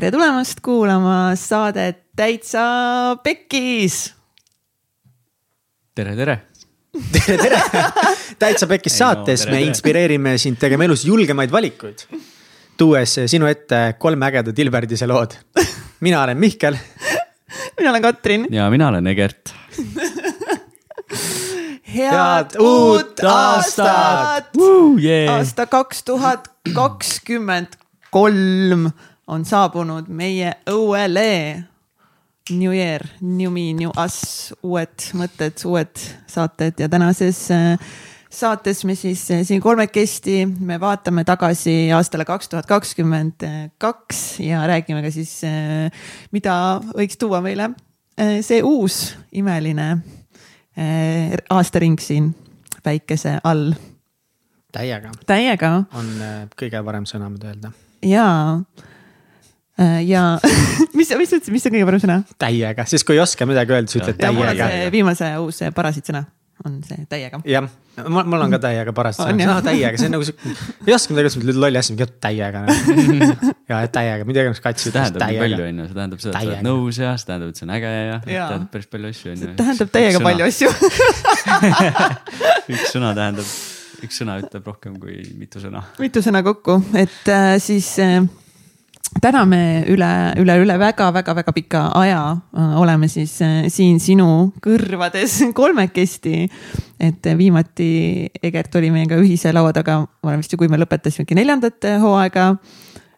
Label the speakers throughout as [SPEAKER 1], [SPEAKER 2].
[SPEAKER 1] tere tulemast kuulama saadet Täitsa Pekkis.
[SPEAKER 2] tere, tere
[SPEAKER 3] tere, tere! täitsa Pekkis saates no, me inspireerime sind tegema elus julgemaid valikuid. tuues sinu ette kolm ägedat Ilverdise lood. mina olen Mihkel.
[SPEAKER 1] mina olen Katrin.
[SPEAKER 2] ja mina olen Egert
[SPEAKER 1] head uut aastat! Yeah. aasta kaks tuhat kakskümmend kolm on saabunud meie õuele. New year, new me, new us, uued mõtted, uued saated ja tänases äh, saates me siis äh, siin kolmekesti, me vaatame tagasi aastale kaks tuhat kakskümmend kaks ja räägime ka siis, äh, mida võiks tuua meile see uus imeline aastaring siin päikese all.
[SPEAKER 3] täiega.
[SPEAKER 1] täiega.
[SPEAKER 3] on kõige parem sõna, mida öelda.
[SPEAKER 1] jaa Äh, ja mis, mis sa ütlesid, mis on kõige parem sõna?
[SPEAKER 3] täiega, siis kui ei oska midagi öelda, siis ütled täiega.
[SPEAKER 1] viimase uus parasiitsõna on see täiega.
[SPEAKER 3] jah, mul, mul on ka täiega parasiitsõna, no täiega, see on nagu sihuke, ei oska midagi öelda, lolli asja, mingi täiega. Ja täiega, midagi nagu kats
[SPEAKER 2] ütles. tähendab nii palju, on ju, see tähendab seda, et sa oled nõus ja see tähendab, et see on äge ja, ja. tähendab päris palju asju, on ju.
[SPEAKER 1] tähendab täiega palju asju.
[SPEAKER 2] Üks sõna tähendab, üks sõna ütleb rohkem kui mitu sõna.
[SPEAKER 1] mitu sõna kokku, et äh, siis äh, täna me üle, üle, üle väga-väga-väga pika aja äh, oleme siis äh, siin sinu kõrvades kolmekesti. et viimati Egert oli meiega ühise laua taga, ma arvan vist ju, kui me lõpetasimegi neljandat hooaega.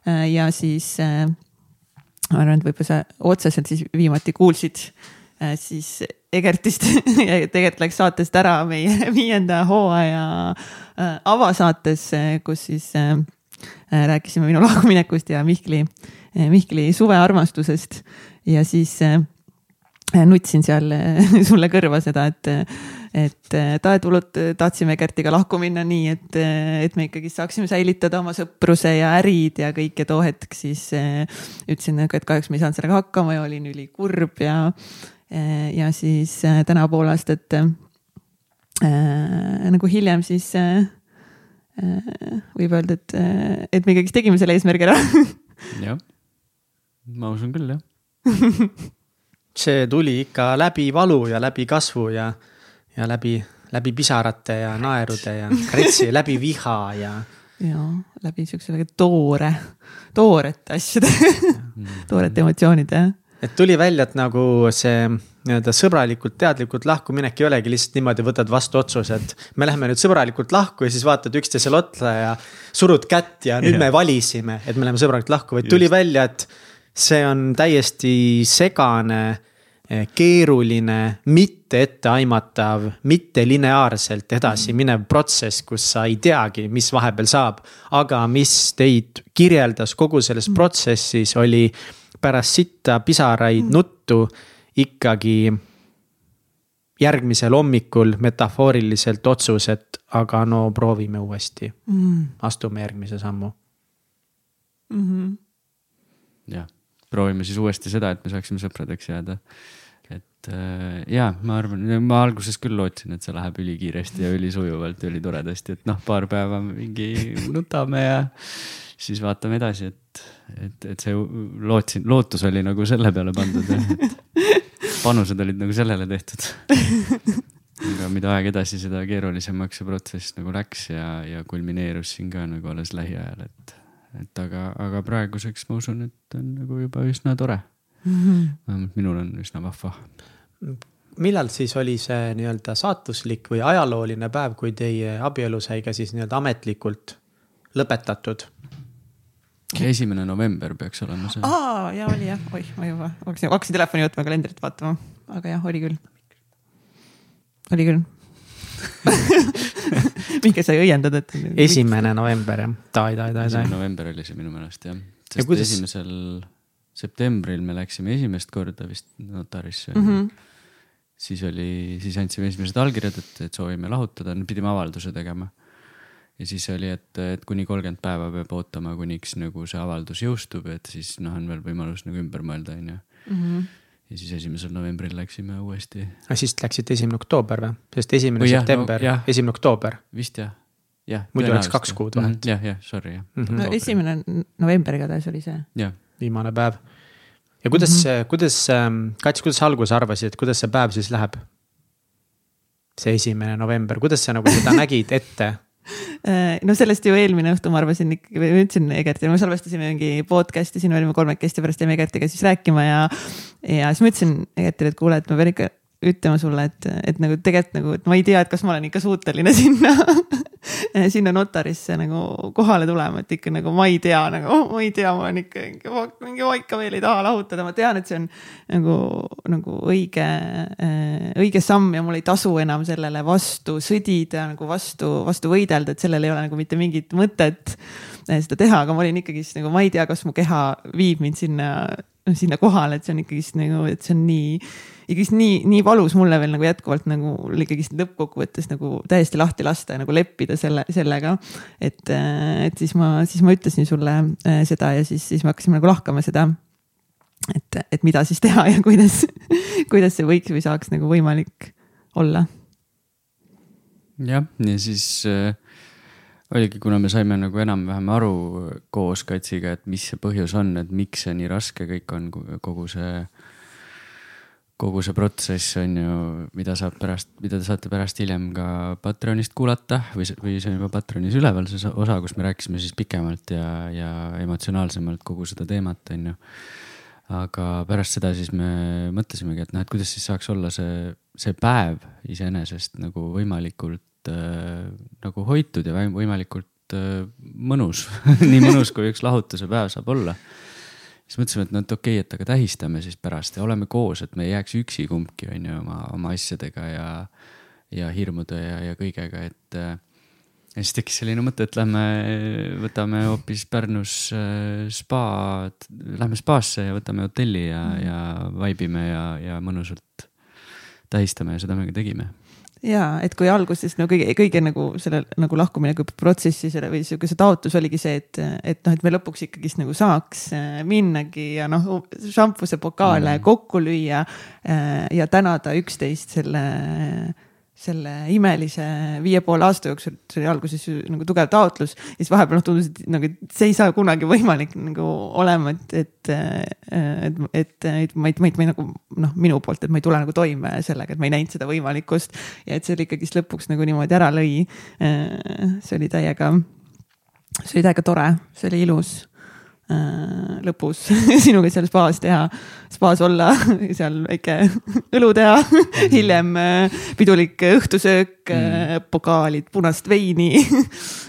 [SPEAKER 1] Äh, ja siis ma arvan, et võib-olla sa otseselt siis viimati kuulsid siis Egertist tegelikult läks saatest ära meie viienda hooaja avasaates, kus siis rääkisime minu lahkuminekust ja Mihkli, äh, Mihkli suvearmastusest. Ja siis äh, nutsin seal sulle kõrva seda, et, et tahetulud tahtsime Kertiga lahku minna nii, et, et me ikkagi saaksime säilitada oma sõpruse ja ärid ja kõik ja too hetk siis ütlesin et kahjuks me ei saanud sellega hakkama ja olin ülikurb ja, ja siis täna pool aastat äh, nagu hiljem siis äh, Äh, võib öelda, et, äh, et me ikkagist tegime selle eesmärgi ära.
[SPEAKER 2] jah, ma usun küll, jah
[SPEAKER 3] see tuli ikka läbi valu ja läbi kasvu ja, ja läbi, läbi pisarate ja naerude ja kretsi, läbi viha ja.
[SPEAKER 1] ja läbi siukse toore, toorete asjade toorete emotsioonide, jah
[SPEAKER 3] et tuli välja, et nagu see nii-öelda sõbralikult, teadlikult lahkuminek ei olegi lihtsalt niimoodi, võtad vastu otsuse, et me läheme nüüd sõbralikult lahku ja siis vaatad üksteisele otsa ja surud kätt ja nüüd yeah. me valisime, et me läheme sõbralikult lahku, vaid tuli välja, et see on täiesti segane, eh, keeruline, mitte etteaimatav, mitte lineaarselt edasi mm. minev protsess, kus sa ei teagi, mis vahepeal saab. aga mis teid kirjeldas kogu selles mm. protsessis, oli pärast sitta pisaraid, mm. nuttu ikkagi järgmisel hommikul metafooriliselt otsus, et aga no proovime uuesti mm.. astume järgmise sammu
[SPEAKER 1] mm -hmm..
[SPEAKER 2] jah, proovime siis uuesti seda, et me saaksime sõpradeks jääda. et äh, ja ma arvan, ma alguses küll lootsin, et see läheb ülikiiresti ja ülisujuvalt ja ülitoredasti, et noh, paar päeva mingi nutame ja siis vaatame edasi, et, et, et see lootsin, lootus oli nagu selle peale pandud jah, et panused olid nagu sellele tehtud. aga mida aeg edasi, seda keerulisemaks see protsess nagu läks ja, ja kulmineerus siin ka nagu alles lähiajal, et, et aga, aga praeguseks ma usun, et on nagu juba üsna tore mm. -hmm. vähemalt minul on üsna vahva
[SPEAKER 3] millal siis oli see nii-öelda saatuslik või ajalooline päev, kui teie abielu sai ka siis nii-öelda ametlikult lõpetatud?
[SPEAKER 2] Esimene november peaks olema see.
[SPEAKER 1] aa, ja oli jah, oih, ma juba hakkasin, hakkasin telefoni võtma, kalendrit vaatama, aga jah, oli küll. oli küll Mihkel sai õiendada, et.
[SPEAKER 3] esimene november jah, davai, davai, davai.
[SPEAKER 2] esimene november oli see minu meelest jah, sest kuidas... esimesel septembril me läksime esimest korda vist notarisse mm. -hmm. siis oli, siis andsime esimesed allkirjad, et, et soovime lahutada, pidime avalduse tegema ja siis oli, et, et kuni kolmkümmend päeva peab ootama, kuniks nagu see avaldus jõustub, et siis noh, on veel võimalus nagu ümber mõelda, on ju. Mhm. ja siis esimesel novembril läksime uuesti.
[SPEAKER 3] aga siis läksite esimene oktoober või? sest esimene või september no,, esimene oktoober.
[SPEAKER 2] vist jah, jah.
[SPEAKER 3] muidu oleks kaks kuud vahet.
[SPEAKER 2] jah, jah, sorry jah
[SPEAKER 1] mm. -hmm. no esimene november igatahes oli see.
[SPEAKER 3] viimane päev. ja kuidas mm, -hmm. kuidas, Kats, kuidas sa alguses arvasid, kuidas see päev siis läheb? see esimene november, kuidas sa nagu seda nägid ette?
[SPEAKER 1] no sellest ju eelmine õhtu ma arvasin ikkagi, või ma ütlesin Egertile, me salvestasime mingi podcast'i, siin olime kolmekesti, pärast jäime Egertiga siis rääkima ja. ja siis ma ütlesin Egertile, et kuule, et ma pean ikka ütlema sulle, et, et nagu tegelikult nagu, et ma ei tea, et kas ma olen ikka suuteline sinna sinna notarisse nagu kohale tulema, et ikka nagu ma ei tea nagu, ma ei tea, ma olen ikka mingi ikka veel ei taha lahutada, ma tean, et see on nagu, nagu õige, õige samm ja mul ei tasu enam sellele vastu sõdida, nagu vastu, vastu võidelda, et sellel ei ole nagu mitte mingit mõtet seda teha, aga ma olin ikkagist nagu, ma ei tea, kas mu keha viib mind sinna, sinna kohale, et see on ikkagist nagu, et see on nii ikkagist nii, nii valus mulle veel nagu jätkuvalt nagu ikkagist lõppkokkuvõttes nagu täiesti lahti lasta ja nagu leppida selle, sellega. et, et siis ma, siis ma ütlesin sulle äh, seda ja siis, siis me hakkasime nagu lahkama seda. et, et mida siis teha ja kuidas, kuidas see võiks või saaks nagu võimalik olla.
[SPEAKER 2] jah, ja siis äh, oligi, kuna me saime nagu enam-vähem aru koos Katsiga, et mis see põhjus on, et miks see nii raske kõik on, kogu see kogu see protsess on ju, mida saab pärast, mida te saate pärast hiljem ka Patreonist kuulata või, või see on juba Patreonis üleval, see osa, kus me rääkisime siis pikemalt ja, ja emotsionaalsemalt kogu seda teemat, on ju. aga pärast seda siis me mõtlesimegi, et noh, et kuidas siis saaks olla see, see päev iseenesest nagu võimalikult äh, nagu hoitud ja võimalikult äh, mõnus nii mõnus, kui üks lahutuse päev saab olla siis mõtlesime, et no et okei okay,, et aga tähistame siis pärast ja oleme koos, et me ei jääks üksi kumbki, on ju, oma, oma asjadega ja, ja hirmude ja, ja kõigega, et. ja siis tekkis selline mõte, et lähme, võtame hoopis Pärnus äh, spaad, lähme spaasse ja võtame hotelli ja mm., ja vibe ime ja, ja mõnusalt tähistame ja seda me ka tegime
[SPEAKER 1] ja et kui alguses no kõige, kõige nagu selle nagu lahkumineku protsessi selle või sihuke see taotlus oligi see, et, et noh, et me lõpuks ikkagist nagu saaks äh, minnagi ja noh, šampuse pokaale mm. kokku lüüa äh, ja tänada üksteist selle selle imelise viie poole aasta jooksul, see oli alguses nagu tugev taotlus siis vahepeal noh tundus, et nagu see ei saa kunagi võimalik nagu olema, et, et, et, et, et ma ei, ma ei, ma ei nagu noh, minu poolt, et ma ei tule nagu toime sellega, et ma ei näinud seda võimalikkust ja et see ikkagist lõpuks nagu niimoodi ära lõi. see oli täiega, see oli täiega tore, see oli ilus Äh, lõpus sinuga seal spaas teha, spaas olla, seal väike õlu teha hiljem äh, pidulik õhtusöök mm., pokaalid punast veini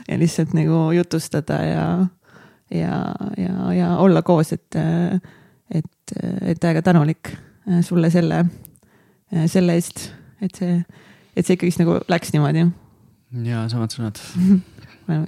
[SPEAKER 1] ja lihtsalt nagu jutustada ja, ja, ja, ja olla koos, et, et, et täiega tänulik sulle selle, selle eest, et see, et see ikkagist nagu läks niimoodi.
[SPEAKER 2] ja samad sõnad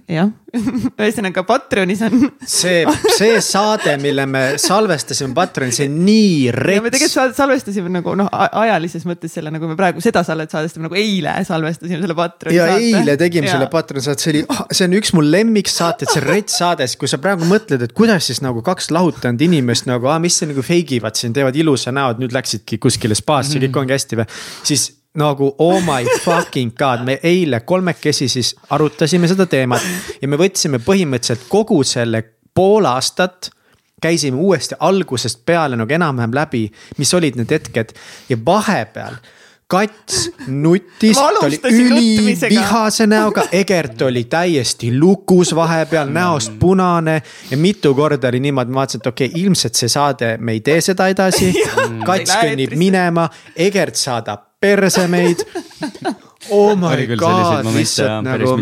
[SPEAKER 1] jah, ühesõnaga Patreonis on.
[SPEAKER 3] see, see saade, mille me salvestasime Patreonis, see on nii rets.
[SPEAKER 1] me tegelikult salvestasime nagu noh, ajalises mõttes selle, nagu me praegu seda saadet salvestame nagu eile salvestasime selle Patreoni
[SPEAKER 3] ja saate. eile tegime ja. selle Patreoni saate, see oli, ah, see on üks mu lemmiksaateid, see rets saade, kui sa praegu mõtled, et kuidas siis nagu kaks lahutanud inimest nagu, mis see nagu fake ivad siin, teevad ilusa näo, et nüüd läksidki kuskile spaasse mm, -hmm. kõik ongi hästi või. siis nagu oh my fucking god, me eile kolmekesi siis arutasime seda teemat ja me võtsime põhimõtteliselt kogu selle pool aastat käisime uuesti algusest peale nagu enam-vähem läbi, mis olid need hetked ja vahepeal kats nuttis, ta oli ülivihase näoga, Egert oli täiesti lukus vahepeal, näost punane. ja mitu korda oli niimoodi, ma vaatasin, et okei okay,, ilmselt see saade, me ei tee seda edasi. kats kõnnib minema, Egert saadab perse meid oh my god,
[SPEAKER 2] lihtsalt nagu.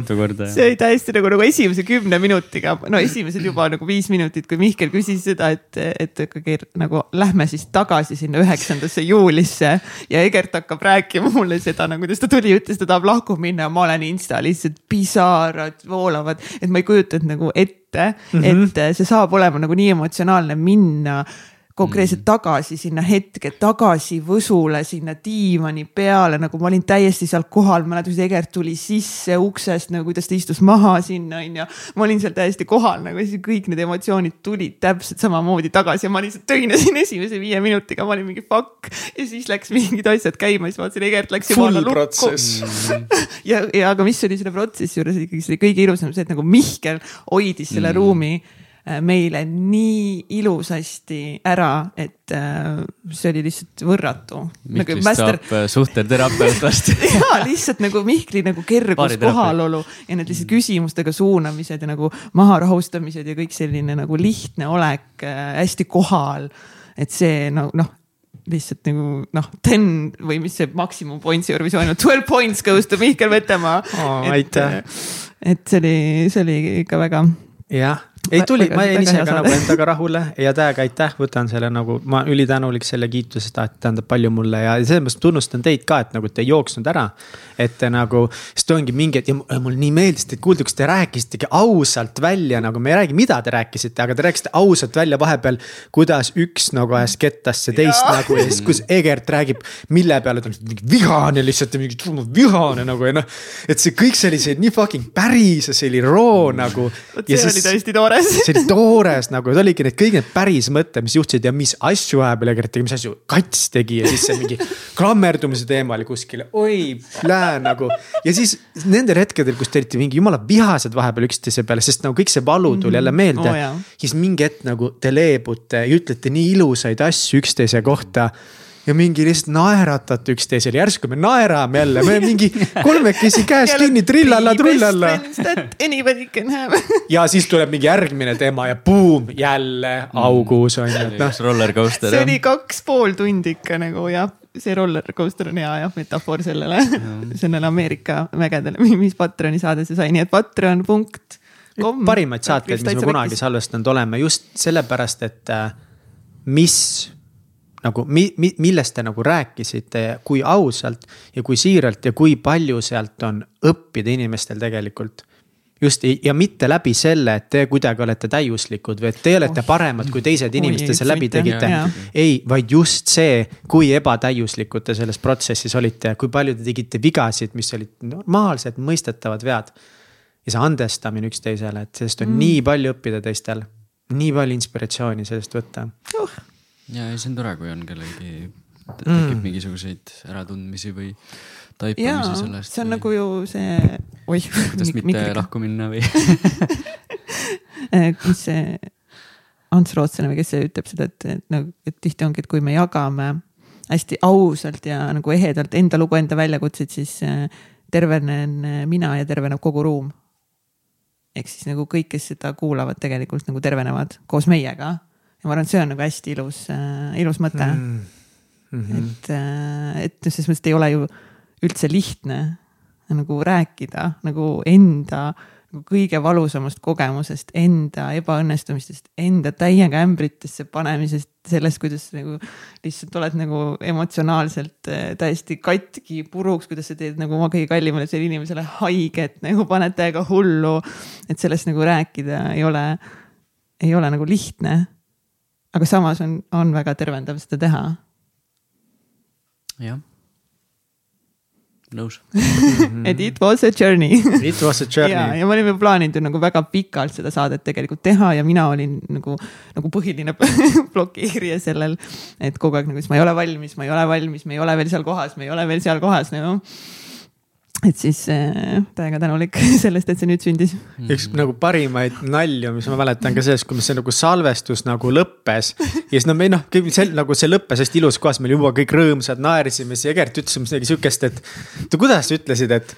[SPEAKER 1] see oli täiesti nagu, nagu esimese kümne minutiga, no esimesed juba nagu viis minutit, kui Mihkel küsis seda, et, et ikkagi nagu lähme siis tagasi sinna üheksandasse juulisse. ja Egert hakkab rääkima mulle seda nagu, kuidas ta tuli, ütles, ta tahab lahku minna ja ma olen insta lihtsalt pisarad voolavad, et ma ei kujutanud nagu ette mm, -hmm. et see saab olema nagu nii emotsionaalne minna konkreetselt mm. tagasi sinna hetke, tagasi Võsule, sinna diivani peale, nagu ma olin täiesti seal kohal, mäletan, kuidas Egert tuli sisse uksest nagu kuidas ta istus maha sinna onju. ma olin seal täiesti kohal nagu siis kõik need emotsioonid tulid täpselt samamoodi tagasi ja ma lihtsalt töinesin esimese viie minutiga, ma olin mingi fuck. ja siis läks mingid asjad käima, siis vaatasin, Egert läks
[SPEAKER 3] juba alla lukku.
[SPEAKER 1] ja, ja aga mis oli selle protsessi juures ikkagi see kõige ilusam, see, et nagu Mihkel hoidis selle mm. ruumi meile nii ilusasti ära, et äh, see oli lihtsalt võrratu.
[SPEAKER 2] Miklist nagu master... saab äh, suhteterapeut vast
[SPEAKER 1] ja lihtsalt nagu Mihkli nagu kergus kohalolu ja need lihtsalt küsimustega suunamised ja nagu maharahustamised ja kõik selline nagu lihtne olek äh,, hästi kohal. et see no noh lihtsalt nagu noh, ten või mis see maksimum points'i Eurovisioon on, twelve points goes to Mihkel Vetemaa
[SPEAKER 3] oh,. aitäh.
[SPEAKER 1] et see oli, see oli ikka väga.
[SPEAKER 3] jah ei tuli, ma jäin ise ka nagu endaga rahule ja täiega aitäh, võtan selle nagu, ma ülitänulik selle kiituse eest, et tähendab palju mulle ja selles mõttes tunnustan teid ka, et nagu te ei jooksnud ära. et te nagu, sest ongi mingi, et ja mulle nii meeldis teid kuulda, kus te rääkisitegi ausalt välja nagu, me ei räägi, mida te rääkisite, aga te rääkisite ausalt välja vahepeal. kuidas üks nagu ajas kettasse teist ja. nagu ja siis, kus Egert räägib, mille peale ta on mingi vihane lihtsalt ja mingi vihane nagu ja noh. et see kõik see oli see nii fucking päris ja see oli roo nagu.
[SPEAKER 1] vot see siis, oli tõesti tore
[SPEAKER 3] toores see oli toores nagu, see oligi need kõik need päris mõtted, mis juhtusid ja mis asju vahepeal tegi, mis asju Kats tegi ja siis see mingi klammerdumise teema oli kuskil, oi, plää nagu. ja siis nendel hetkedel, kus te olite mingi jumala vihased vahepeal üksteise peale, sest nagu kõik see valu tuli jälle meelde mm. -hmm. oh,. siis mingi hetk nagu te leebute ja ütlete nii ilusaid asju üksteise kohta ja mingi lihtsalt naeratate üksteisele, järsku me naerame jälle, me mingi kolmekesi käes kinni, trillalla, trullalla.
[SPEAKER 1] Anybody can have
[SPEAKER 3] ja siis tuleb mingi järgmine teema ja buum, jälle augus on ju,
[SPEAKER 2] et noh. roller coaster.
[SPEAKER 1] see oli kaks pool tundi ikka nagu jah see roller coaster on hea jah, metafoor sellele, sellele Ameerika mägedele, mis Patroni saade see sai, nii et Patreon punkt.
[SPEAKER 3] parimaid saateid, mis me kunagi salvestanud oleme just sellepärast, et äh, mis nagu mi-, mi-, millest te nagu rääkisite, kui ausalt ja kui siiralt ja kui palju sealt on õppida inimestel tegelikult just ja mitte läbi selle, et te kuidagi olete täiuslikud või et te olete oh. paremad kui teised inimesed, te selle läbi tegite. ei, vaid just see, kui ebatäiuslikud te selles protsessis olite ja kui palju te tegite vigasid, mis olid normaalsed, mõistetavad vead. ja see andestamine üksteisele, et sellest on mm. nii palju õppida teistel, nii palju inspiratsiooni sellest võtta uh
[SPEAKER 2] ja, ja see on tore, kui on kellelgi tekib mm. mingisuguseid äratundmisi või taipamisi sellest.
[SPEAKER 1] see on või... nagu ju see, oih.
[SPEAKER 2] kuidas mitte mikri... lahku minna või
[SPEAKER 1] eh, mis see Ants Rootslane või kes see ütleb seda, et, et nagu, et tihti ongi, et kui me jagame hästi ausalt ja nagu ehedalt enda lugu, enda väljakutseid, siis eh, tervenen mina ja terveneb kogu ruum. ehk siis nagu kõik, kes seda kuulavad, tegelikult nagu tervenevad koos meiega ja ma arvan, et see on nagu hästi ilus äh,, ilus mõte mm. -hmm. et, äh, et selles mõttes ei ole ju üldse lihtne nagu rääkida nagu enda nagu kõige valusamast kogemusest, enda ebaõnnestumistest, enda täiega ämbritesse panemisest, sellest, kuidas nagu lihtsalt oled nagu emotsionaalselt äh, täiesti katki, puruks, kuidas sa teed nagu oma kõige kallimale sellele inimesele haiget, nagu paned täiega hullu. et sellest nagu rääkida ei ole, ei ole nagu lihtne aga samas on, on väga tervendav seda teha.
[SPEAKER 2] jah, nõus
[SPEAKER 1] et it was a journey
[SPEAKER 3] It was a journey
[SPEAKER 1] ja, ja me olime plaaninud ju nagu väga pikalt seda saadet tegelikult teha ja mina olin nagu, nagu põhiline blokeerija sellel. et kogu aeg nagu, siis ma ei ole valmis, ma ei ole valmis, me ei ole veel seal kohas, me ei ole veel seal kohas nagu no et siis äh, täiega tänulik sellest, et see nüüd sündis.
[SPEAKER 3] üks nagu parimaid nalju, mis ma mäletan ka sellest, kui see nagu salvestus nagu lõppes. ja siis no me noh, see nagu see lõppes hästi ilus kohas, me olime juba kõik rõõmsad, naersime, siis Egert ütles midagi sihukest, et. oota, kuidas sa ütlesid, et,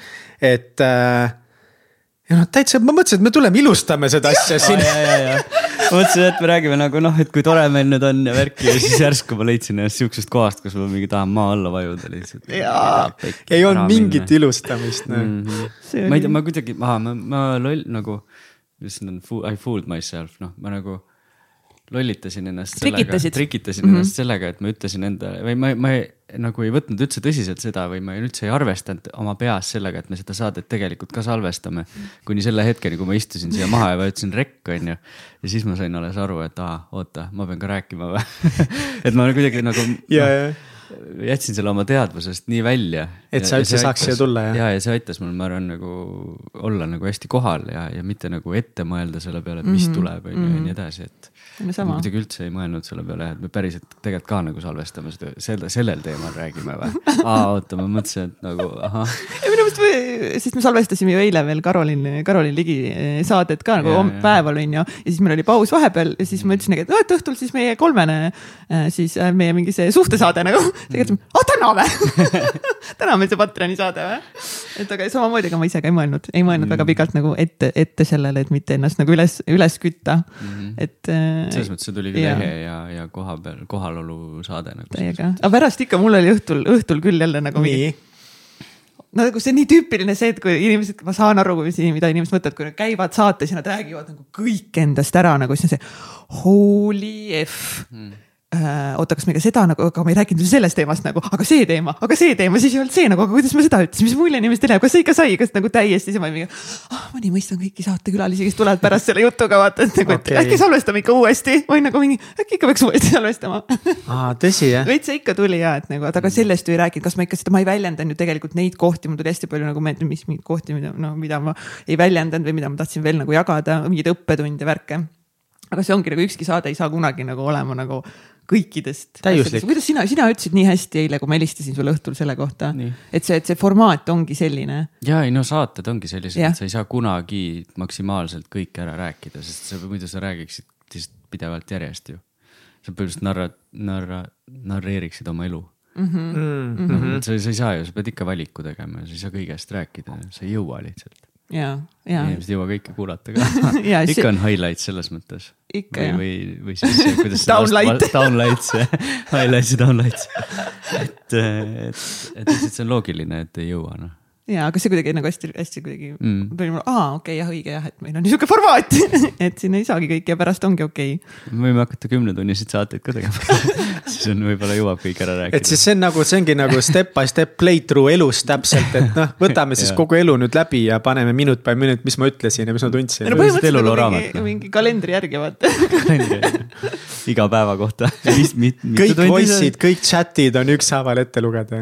[SPEAKER 3] et äh, ja noh, täitsa, ma mõtlesin, et me tuleme ilustame seda asja siin
[SPEAKER 2] mõtlesin, et me räägime nagu noh, et kui tore meil nüüd on ja värki ja siis järsku ma leidsin ennast sihukesest kohast, kus ma mingi tahan maa alla vajuda lihtsalt.
[SPEAKER 3] ei olnud mingit minna. ilustamist no. mm.
[SPEAKER 2] -hmm. ma ei tea, ma kuidagi, ma, ma, ma loll nagu, on, I fooled myself, noh, ma nagu lollitasin ennast sellega, trikitasin mm -hmm. ennast sellega, et ma ütlesin endale või ma, ma ei, nagu ei võtnud üldse tõsiselt seda või ma üldse ei arvestanud oma peas sellega, et me seda saadet tegelikult ka salvestame. kuni selle hetkeni, kui ma istusin siia maha ja vajutasin rekk, on ju. ja siis ma sain alles aru, et aa, oota, ma pean ka rääkima või et ma kuidagi nagu
[SPEAKER 3] ja, ja
[SPEAKER 2] jätsin selle oma teadvusest nii välja.
[SPEAKER 3] et sa üldse saaks siia tulla,
[SPEAKER 2] jah? ja, ja see aitas mul, ma arvan, nagu olla nagu hästi kohal ja, ja mitte nagu ette mõelda selle peale, et mis mm -hmm. tuleb, on ju, ja nii mhm. edasi, et. Ma kuidagi üldse ei mõelnud selle peale, et me päriselt tegelikult ka nagu salvestame seda, selle, sellel teemal räägime või? aa, oota, ma mõtlesin, et nagu ahah.
[SPEAKER 1] ja minu sellepärast, sest me salvestasime ju eile veel Karolin, Karolin Ligi eh, saadet ka nagu
[SPEAKER 2] Jaa,
[SPEAKER 1] homm-
[SPEAKER 2] jaa.
[SPEAKER 1] päeval on ju. ja siis meil oli paus vahepeal ja siis ma ütlesin, et, et õhtul siis meie kolmene, eh, siis eh, meie mingi see suhtesaade nagu. tegelikult, ah täna või täna on meil see Patreoni saade või? et aga samamoodi, ega ma ise ka ei mõelnud, ei mõelnud väga pikalt nagu ette, ette sellele, et mitte ennast nagu üles, üles kütta mm. -hmm. et.
[SPEAKER 2] Selles mõttes see tuli küll ehe ja, ja koha peal, kohalolu saade nagu.
[SPEAKER 1] täiega, aga pärast ikka mul oli õhtul, õhtul küll jälle nagu mingi
[SPEAKER 3] nii,
[SPEAKER 1] no nagu see on nii tüüpiline see, et kui inimesed, ma saan aru, mida inimesed mõtlevad, kui nad käivad saates ja nad räägivad nagu kõik endast ära nagu siis on see holy f mm. Äh, oota, kas me ka seda nagu, aga me ei rääkinud ju sellest teemast nagu, aga see teema, aga see teema, siis ei olnud see nagu, aga kuidas ma seda ütlesin, mis mulje inimestele jääb, kas see ikka sai, kas nagu täiesti see, ma mingi. ah, ma nii mõistan kõiki saatekülalisi, kes tulevad pärast selle jutuga vaata, et nagu, et
[SPEAKER 3] Okei.
[SPEAKER 1] äkki salvestame ikka uuesti või nagu mingi, äkki ikka peaks uuesti salvestama
[SPEAKER 3] tõsi jah?
[SPEAKER 1] veits see ikka tuli ja et nagu, et aga sellest ju ei rääkinud, kas ma ikka seda, ma ei väljendanud ju tegelikult neid kohti, mul tuli hästi palju nagu meelde, mis mingeid kohti, mida noh, mida ma ei väljendanud või mida ma tahtsin veel nagu jagada, mingeid õppetunde, värke. aga see ongi nagu ükski saade ei saa kunagi nagu olema nagu kõikidest. Kuidas sina, sina ütlesid nii hästi eile, kui ma helistasin sulle õhtul selle kohta et see, et see formaat ongi selline.
[SPEAKER 2] ja ei no saated ongi sellised et sa ei saa kunagi maksimaalselt kõike ära rääkida, sest sa muidu sa räägiksid lihtsalt pidevalt järjest ju. sa põhimõtteliselt narra, narra, narreeriksid oma elu mm.
[SPEAKER 3] Mm.
[SPEAKER 2] -hmm. sa, sa ei saa ju, sa pead ikka valiku tegema, sa ei saa kõigest rääkida, sa ei jõua lihtsalt.
[SPEAKER 1] ja, ja
[SPEAKER 2] inimesed ei jõua kõike kuulata ka
[SPEAKER 1] Ja see-
[SPEAKER 2] ikka on highlights selles mõttes.
[SPEAKER 1] Ikka,
[SPEAKER 2] või
[SPEAKER 1] jah.,
[SPEAKER 2] või, või siis see, kuidas
[SPEAKER 1] Downlight.
[SPEAKER 2] Downlights, highlights ja downlights. et, et, et lihtsalt see on loogiline, et ei jõua noh.
[SPEAKER 1] Ja aga see kuidagi nagu hästi-hästi kuidagi
[SPEAKER 2] Mm.
[SPEAKER 1] tuli mulle, aa okei okay, jah, õige jah, et meil on niisugune formaat, et siin ei saagi kõike ja pärast ongi okei okay..
[SPEAKER 2] me võime hakata kümnetunniseid saateid ka tegema siis on, võib-olla jõuab kõik ära rääkida.
[SPEAKER 3] et siis see on nagu, see ongi nagu step by step playthrough elust täpselt, et noh, võtame siis kogu elu nüüd läbi ja paneme minut by minut, mis ma ütlesin ja mis ma tundsin
[SPEAKER 1] no põhimõtteliselt nagu
[SPEAKER 2] raamat,
[SPEAKER 1] mingi,
[SPEAKER 2] noh.
[SPEAKER 1] mingi kalendri järgi vaata.
[SPEAKER 2] iga päeva kohta.
[SPEAKER 3] kõik voice'id, kõik chat'id on ükshaaval ette lugeda.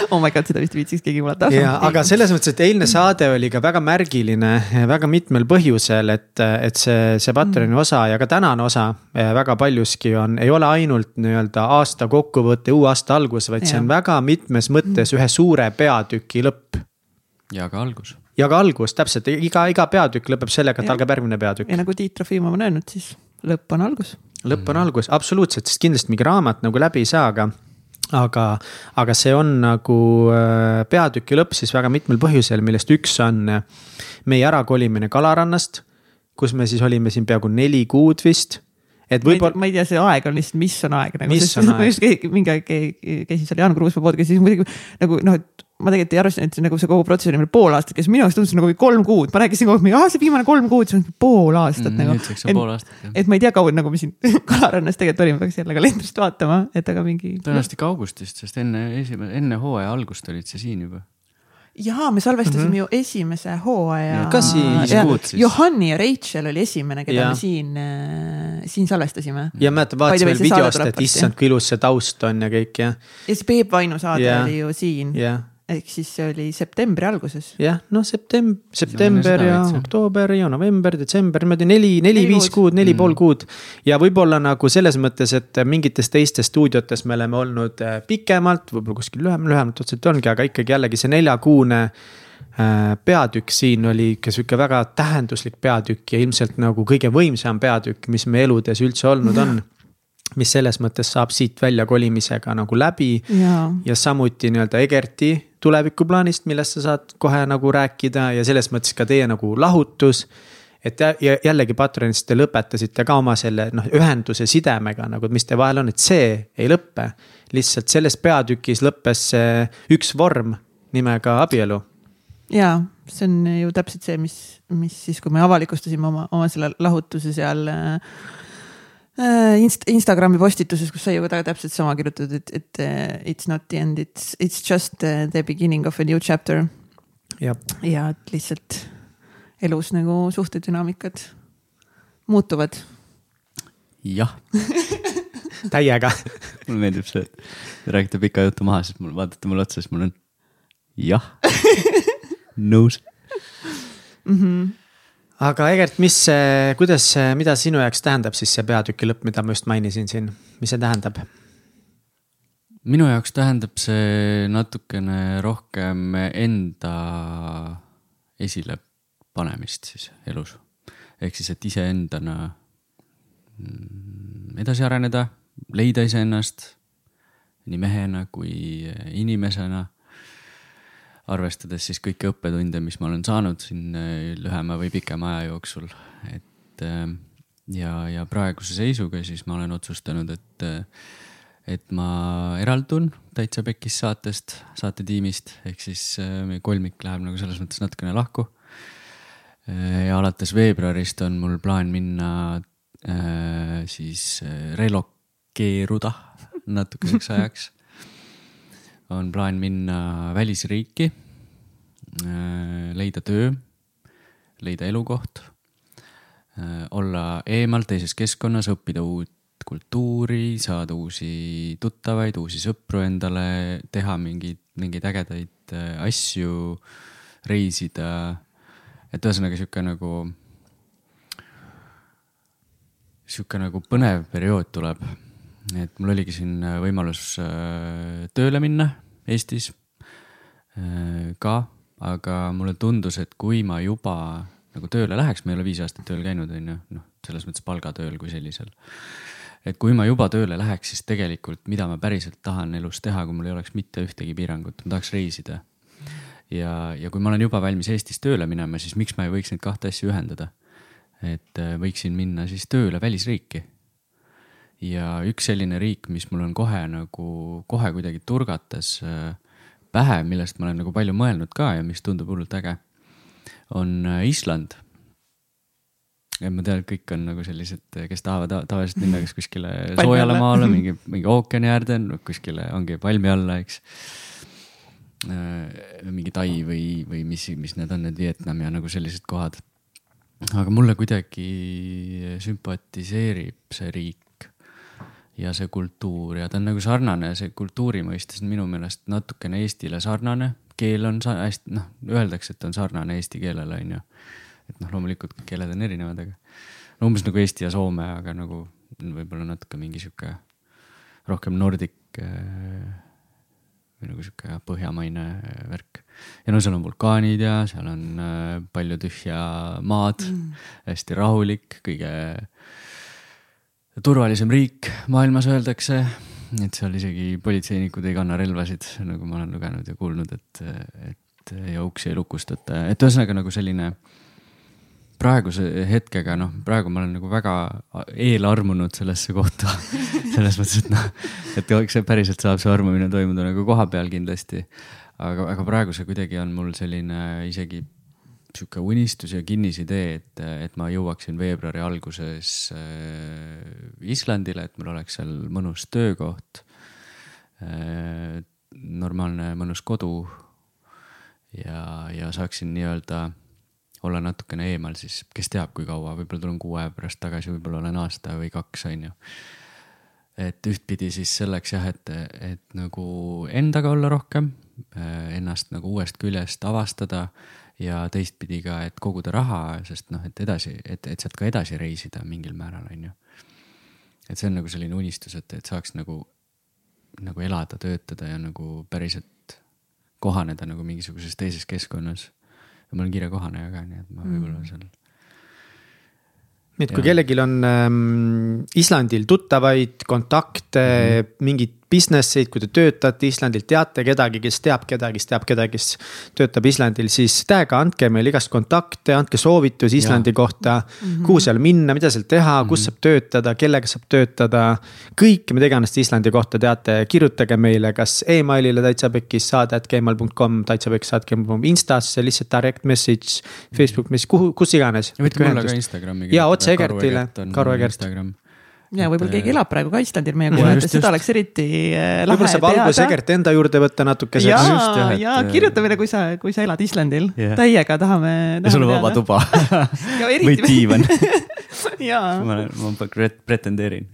[SPEAKER 1] oh my god, seda vist viitsiks keegi kuulata.
[SPEAKER 3] ja, aga selles mõttes, et eilne saade oli ka väga märgiline väga mitmel põhjusel, et, et see, see Patreoni osa ja ka tänane osa eh, väga paljuski on, ei ole ainult nii-öelda aasta kokkuvõte, uue aasta algus, vaid see on väga mitmes mõttes ühe suure peatüki lõpp
[SPEAKER 2] ja ka algus.
[SPEAKER 3] ja ka algus, täpselt iga, iga peatükk lõpeb sellega, et algab järgmine peatükk.
[SPEAKER 1] ja nagu Tiit Trofimov on öelnud, siis lõpp on algus.
[SPEAKER 3] lõpp on algus, absoluutselt, sest kindlasti mingi raamat nagu läbi ei saa, aga aga, aga see on nagu äh, peatüki lõpp siis väga mitmel põhjusel, millest üks on äh, meie ärakolimine Kalarannast, kus me siis olime siin peaaegu neli kuud vist. et
[SPEAKER 1] ma
[SPEAKER 3] võib-olla,
[SPEAKER 1] ma ei tea, see aeg on lihtsalt, mis on aeg nagu.
[SPEAKER 3] On aeg?
[SPEAKER 1] mingi aeg käisin seal Jaan Kruusmaa podcast'is, siis muidugi nagu noh, et ma tegelikult ei arvestanud, et see nagu see kogu protsess oli meil pool aastat, kes minu jaoks tundus nagu kolm kuud, ma rääkisin kogu aeg, aa see viimane kolm kuud, see on pool aastat
[SPEAKER 2] Mm,
[SPEAKER 1] nagu.
[SPEAKER 2] nüüdseks on pool aastat,
[SPEAKER 1] et ma ei tea, kaua nagu me siin Kalarannas tegelikult olime, peaks jälle kalendrist vaatama, et aga mingi.
[SPEAKER 2] tõenäoliselt ikka augustist, sest enne esimene, enne hooaja algust olid sa siin juba.
[SPEAKER 1] jaa, me salvestasime mm -hmm. ju esimese hooaja.
[SPEAKER 2] Ka
[SPEAKER 3] siis.
[SPEAKER 2] Viis kuud siis.
[SPEAKER 1] Johanni ja Rachel oli esimene, keda
[SPEAKER 3] Jah.
[SPEAKER 1] me siin, siin salvestasime.
[SPEAKER 3] ja mäletan,
[SPEAKER 1] way,
[SPEAKER 3] veel videost, et issand, kui ilus see taust on ja kõik ja,
[SPEAKER 1] ja see Peep Vainu saade
[SPEAKER 3] Jah.
[SPEAKER 1] oli ju siin,
[SPEAKER 3] jah
[SPEAKER 1] ehk siis see oli septembri alguses.
[SPEAKER 3] jah, noh, september, september ja oktoober ja november, detsember, niimoodi neli, neli,
[SPEAKER 1] Neli
[SPEAKER 3] viis
[SPEAKER 1] kuud.
[SPEAKER 3] neli pool kuud. ja võib-olla nagu selles mõttes, et mingites teistes stuudiotes me oleme olnud äh, pikemalt, võib-olla kuskil lühem, lühemalt otseselt ongi, aga ikkagi jällegi see neljakuune äh, peatükk siin oli ikka sihuke väga tähenduslik peatükk ja ilmselt nagu kõige võimsam peatükk, mis me eludes üldse olnud on. mis selles mõttes saab siit väljakolimisega nagu läbi
[SPEAKER 1] jaa,
[SPEAKER 3] ja samuti nii-öelda Egerti tulevikuplaanist, millest sa saad kohe nagu rääkida ja selles mõttes ka teie nagu lahutus. et ja jällegi Patreonis te lõpetasite ka oma selle noh, ühenduse sidemega nagu, et mis teie vahel on, et see ei lõppe. lihtsalt selles peatükis lõppes see üks vorm nimega abielu.
[SPEAKER 1] jaa, see on ju täpselt see, mis, mis siis, kui me avalikustasime oma, oma selle lahutuse seal äh, Inst-, Instagrami postituses, kus sai ju ka täpselt sama kirjutatud, et, et äh, it's not the end, it's, it's just äh, the beginning of a new chapter. ja et lihtsalt elus nagu suhtedünaamikad muutuvad.
[SPEAKER 2] jah,
[SPEAKER 3] täiega.
[SPEAKER 2] mulle meeldib see, et te räägite pika jutu maha, siis mul vaatate mulle otsa, siis mul on jah, nõus.
[SPEAKER 3] Aga Egert, mis kuidas mida sinu jaoks tähendab siis see peatüki lõpp, mida ma just mainisin siin, mis see tähendab?
[SPEAKER 2] minu jaoks tähendab see natukene rohkem enda esile panemist siis elus. ehk siis, et iseendana mm, edasi areneda, leida iseennast nii mehena kui inimesena. Arvestades siis kõiki õppetunde, mis ma olen saanud siin äh, lühema või pikema aja jooksul, et äh, ja, ja praeguse seisuga siis ma olen otsustanud, et, et ma eraldun Täitsa Pekkis saatest, saatetiimist, ehk siis äh, meie kolmik läheb nagu selles mõttes natukene lahku. ja alates veebruarist on mul plaan minna äh, siis relokeeruda natukeseks ajaks. On plaan minna välisriiki, äh, leida töö, leida elukoht, äh, olla eemal teises keskkonnas, õppida uut kultuuri, saada uusi tuttavaid, uusi sõpru endale, teha mingeid, mingeid ägedaid äh, asju, reisida. et ühesõnaga sihuke nagu, sihuke nagu põnev periood tuleb et mul oligi siin äh, võimalus äh, tööle minna Eestis äh, ka, aga mulle tundus, et kui ma juba nagu tööle läheks, ma ei ole viis aastat tööl käinud, on ju, noh, selles mõttes palgatööl kui sellisel. et kui ma juba tööle läheks, siis tegelikult, mida ma päriselt tahan elus teha, kui mul ei oleks mitte ühtegi piirangut, ma tahaks reisida. ja, ja kui ma olen juba valmis Eestis tööle minema, siis miks ma ei võiks neid kahte asja ühendada? et võiksin minna siis tööle välisriiki ja üks selline riik, mis mul on kohe nagu, kohe kuidagi turgates äh, pähe, millest ma olen nagu palju mõelnud ka ja mis tundub hullult äge, on äh, Island. et ma tean, et kõik on nagu sellised, kes tahavad tavaliselt minna kas kuskile soojale maale, mingi, mingi ookeani äärde, kuskile ongi palmi alla, eks. Äh, mingi Tai või, või mis, mis need on, need Vietnam ja nagu sellised kohad. aga mulle kuidagi sümpatiseerib see riik ja see kultuur ja ta on nagu sarnane, see kultuuri mõistes minu meelest natukene Eestile sarnane. keel on sa hästi, noh, öeldakse, et on sarnane eesti keelele, on ju. et noh, loomulikult keeled on erinevad, aga no umbes nagu Eesti ja Soome, aga nagu võib-olla natuke mingi sihuke rohkem nordik äh, või nagu sihuke põhjamaine värk. ja no seal on vulkaanid ja seal on äh, palju tühja maad mm., hästi rahulik, kõige turvalisem riik maailmas öeldakse, et seal isegi politseinikud ei kanna relvasid, nagu ma olen lugenud ja kuulnud, et, et ja uksi ei lukustata, et ühesõnaga nagu selline praeguse hetkega, noh, praegu ma olen nagu väga eelarmunud sellesse kohta. Selles mõttes, et noh, et eks see päriselt saab see armumine toimuda nagu kohapeal kindlasti. aga, aga praegu see kuidagi on mul selline isegi sihuke unistus ja kinnisidee, et, et ma jõuaksin veebruari alguses äh, Islandile, et mul oleks seal mõnus töökoht äh,. normaalne mõnus kodu. ja, ja saaksin nii-öelda olla natukene eemal siis, kes teab, kui kaua, võib-olla tulen kuu aja pärast tagasi, võib-olla olen aasta või kaks, on ju. et ühtpidi siis selleks jah, et, et nagu endaga olla rohkem, äh, ennast nagu uuest küljest avastada ja teistpidi ka, et koguda raha, sest noh, et edasi, et, et sealt ka edasi reisida mingil määral, on ju. et see on nagu selline unistus, et, et saaks nagu, nagu elada, töötada ja nagu päriselt kohaneda nagu mingisuguses teises keskkonnas. ja ma olen kiire kohaneja ka, nii et ma võib-olla mm. seal
[SPEAKER 3] nii et kui kellelgi on ähm, Islandil tuttavaid, kontakte mm, -hmm. mingit business eid, kui te töötate Islandil, teate kedagi, kes teab kedagi, kes teab kedagi, kes töötab Islandil, siis tag'a andke meile igast kontakte, andke soovitusi Islandi ja. kohta mm. -hmm. kuhu seal minna, mida seal teha mm, -hmm. kus saab töötada, kellega saab töötada. kõike, mida iganes te Islandi kohta teate, kirjutage meile kas emailile täitsa pekkis saade at gmail.com, täitsa pekkis saade gmail.com, Instasse lihtsalt direct message, Facebook message, kuhu, kus iganes.
[SPEAKER 2] võtke mulle ka Instagrami.
[SPEAKER 3] ja otse Egertile, Karu Egert
[SPEAKER 1] ja võib-olla keegi elab praegu ka Islandil meie kuulajatest, seda oleks eriti äh, lahe
[SPEAKER 3] võib-olla saab alguse Egert enda juurde võtta natukeseks.
[SPEAKER 1] ja, ja, ja äh, kirjuta meile, kui sa, kui sa elad Islandil. Yeah., täiega tahame, tahame.
[SPEAKER 2] ja sul on vaba tuba. Või diivan. Ma, ma pretendeerin.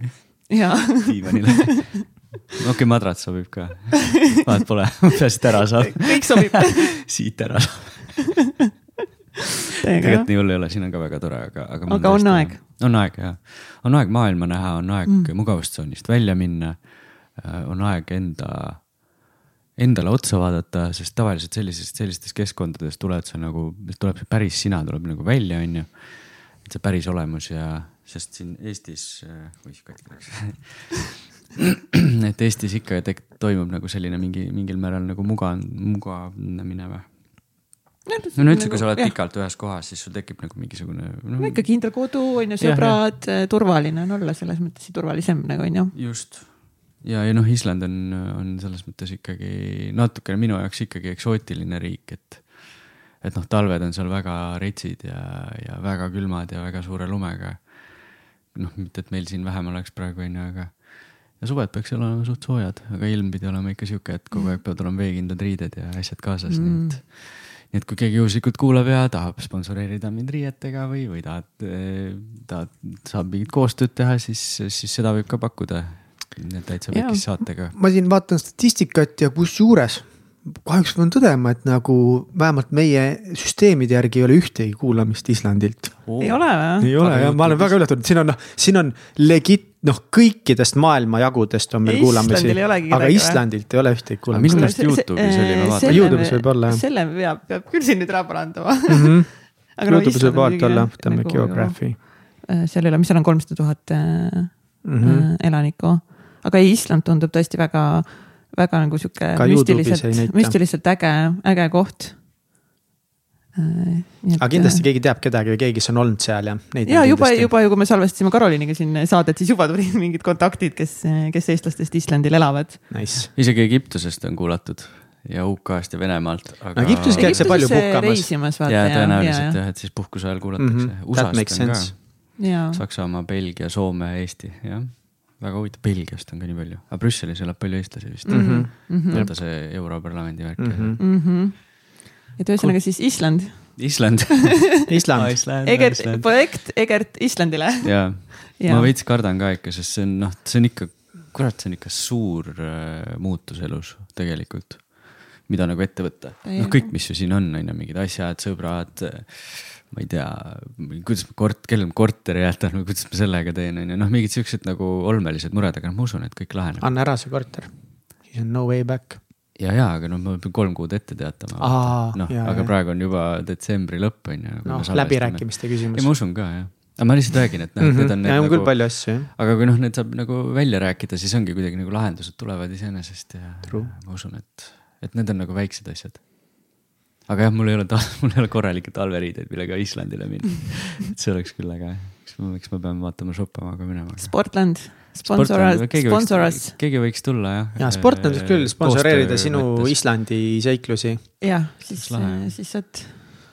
[SPEAKER 2] Diivanile. Okei okay,, madrats sobib ka, vahet pole, peaasi, et ära saab.
[SPEAKER 1] kõik sobib.
[SPEAKER 2] Siit ära saab tegelikult nii hull ei ole, siin on ka väga tore, aga, aga.
[SPEAKER 1] aga on aeg.
[SPEAKER 2] on aeg jah, on aeg maailma näha, on aeg mm. mugavustsoonist välja minna äh, on aeg enda, endale otsa vaadata, sest tavaliselt sellises, sellistes keskkondades tuled sa nagu, tuleb see päris sina tuleb nagu välja, on ju. see päris olemus ja, sest siin Eestis, oih katki läks et Eestis ikka toimub nagu selline mingi, mingil määral nagu muga, mugavnemine või? No üldse, kui sa oled pikalt ühes kohas, siis sul tekib nagu mingisugune no,.
[SPEAKER 1] ikka kindel kodu on ju, sõbrad, turvaline on olla selles mõttes turvalisem nagu on ju.
[SPEAKER 2] just ja, ja noh, Island on, on selles mõttes ikkagi natukene minu jaoks ikkagi eksootiline riik, et. et noh, talved on seal väga retsid ja, ja väga külmad ja väga suure lumega. noh, mitte et meil siin vähem oleks praegu on ju, aga. ja suved peaks olema suht soojad, aga ilm pidi olema ikka sihuke, et kogu aeg peavad olema veekindlad riided ja asjad kaasas mm., nii et nii et kui keegi juhuslikult kuulab ja tahab sponsoreerida mind riietega või, või tahad, tahad, saab mingit koostööd teha, siis, siis seda võib ka pakkuda. täitsa pekis saatega.
[SPEAKER 3] ma siin vaatan statistikat ja kusjuures kahjuks pean tõdema, et nagu vähemalt meie süsteemide järgi ei ole ühtegi kuulamist Islandilt
[SPEAKER 1] oh.. ei ole või?
[SPEAKER 3] ei ole jah, ma olen väga üllatunud, siin on noh, siin on legit noh, kõikidest maailma jagudest on meil kuulamisi, aga Islandilt ei ole ühtegi kuulamist.
[SPEAKER 2] minu meelest Youtube'is oli, ma vaatan.
[SPEAKER 3] Youtube'is võib olla jah.
[SPEAKER 1] selle peab, peab küll siin nüüd ära parandama
[SPEAKER 3] mm. -hmm. Youtube'is võib vaadata olla, võtame nagu, Geography.
[SPEAKER 1] seal ei ole, mis seal on, kolmsada tuhat mm -hmm. elanikku, aga Island tundub tõesti väga, väga nagu sihuke müstiliselt, müstiliselt äge, äge koht
[SPEAKER 3] Et... aga kindlasti keegi teab kedagi või keegi, kes on olnud seal ja.
[SPEAKER 1] ja juba, juba ju, kui me salvestasime Karoliiniga siin saadet, siis juba tulid mingid kontaktid, kes, kes eestlastest Islandil elavad
[SPEAKER 3] nice..
[SPEAKER 2] isegi Egiptusest on kuulatud ja UK-st ja Venemaalt aga....
[SPEAKER 3] no Egiptuses käiakse palju
[SPEAKER 1] puhkamas.
[SPEAKER 2] ja tõenäoliselt jah, et siis puhkuse ajal kuulatakse mm. -hmm. USA-st on ka. Saksamaa, Belgia, Soome, Eesti, jah väga huvitav, Belgiast on ka nii palju, aga Brüsselis elab palju eestlasi vist mm. -hmm. vaata see Europarlamendi värk mm.
[SPEAKER 1] -hmm. Et ühesõnaga siis Island.
[SPEAKER 2] Island
[SPEAKER 3] Island
[SPEAKER 1] Egert, projekt Egert Islandile.
[SPEAKER 2] ja, ma veits kardan ka ikka, sest see on noh, see on ikka, kurat, see on ikka suur äh, muutus elus tegelikult. mida nagu ette võtta, noh, kõik, mis ju siin on, on ju, mingid asjad, sõbrad ma ei tea, kuidas ma kort-, kellel ma korteri jätan või kuidas ma sellega teen, on ju, noh, mingid siuksed nagu olmelised mured, aga noh, ma usun, et kõik laheneb.
[SPEAKER 3] anna ära see korter, siis on no way back
[SPEAKER 2] ja, ja, aga noh, ma pean kolm kuud ette teatama. noh, aga ja. praegu on juba detsembri lõpp on ju.
[SPEAKER 3] noh, läbirääkimiste küsimus.
[SPEAKER 2] ma usun ka jah, aga ma lihtsalt räägin, et noh mm -hmm., need on.
[SPEAKER 3] ja on
[SPEAKER 2] nagu,
[SPEAKER 3] küll palju asju jah.
[SPEAKER 2] aga kui noh, need saab nagu välja rääkida, siis ongi kuidagi nagu lahendused tulevad iseenesest ja True. ma usun, et, et need on nagu väiksed asjad. aga jah, mul ei ole, mul ei ole korralikke talveriideid, millega Islandile minna et see oleks küll äge, eks ma pean vaatama shoppama ka minema.
[SPEAKER 1] Sportland sponsoras, sponsoras.
[SPEAKER 2] keegi võiks tulla jah.
[SPEAKER 3] ja Sportland võiks küll sponsoreerida sinu mõttes. Islandi seiklusi.
[SPEAKER 1] jah, siis, siis saad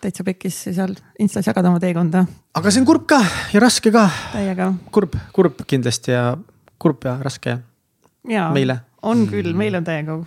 [SPEAKER 1] täitsa pekkis seal Instas jagada oma teekonda.
[SPEAKER 3] aga see on kurb ka ja raske ka.
[SPEAKER 1] täiega.
[SPEAKER 3] kurb, kurb kindlasti ja kurb ja raske.
[SPEAKER 1] ja,
[SPEAKER 3] meile.
[SPEAKER 1] on küll, meil on täiega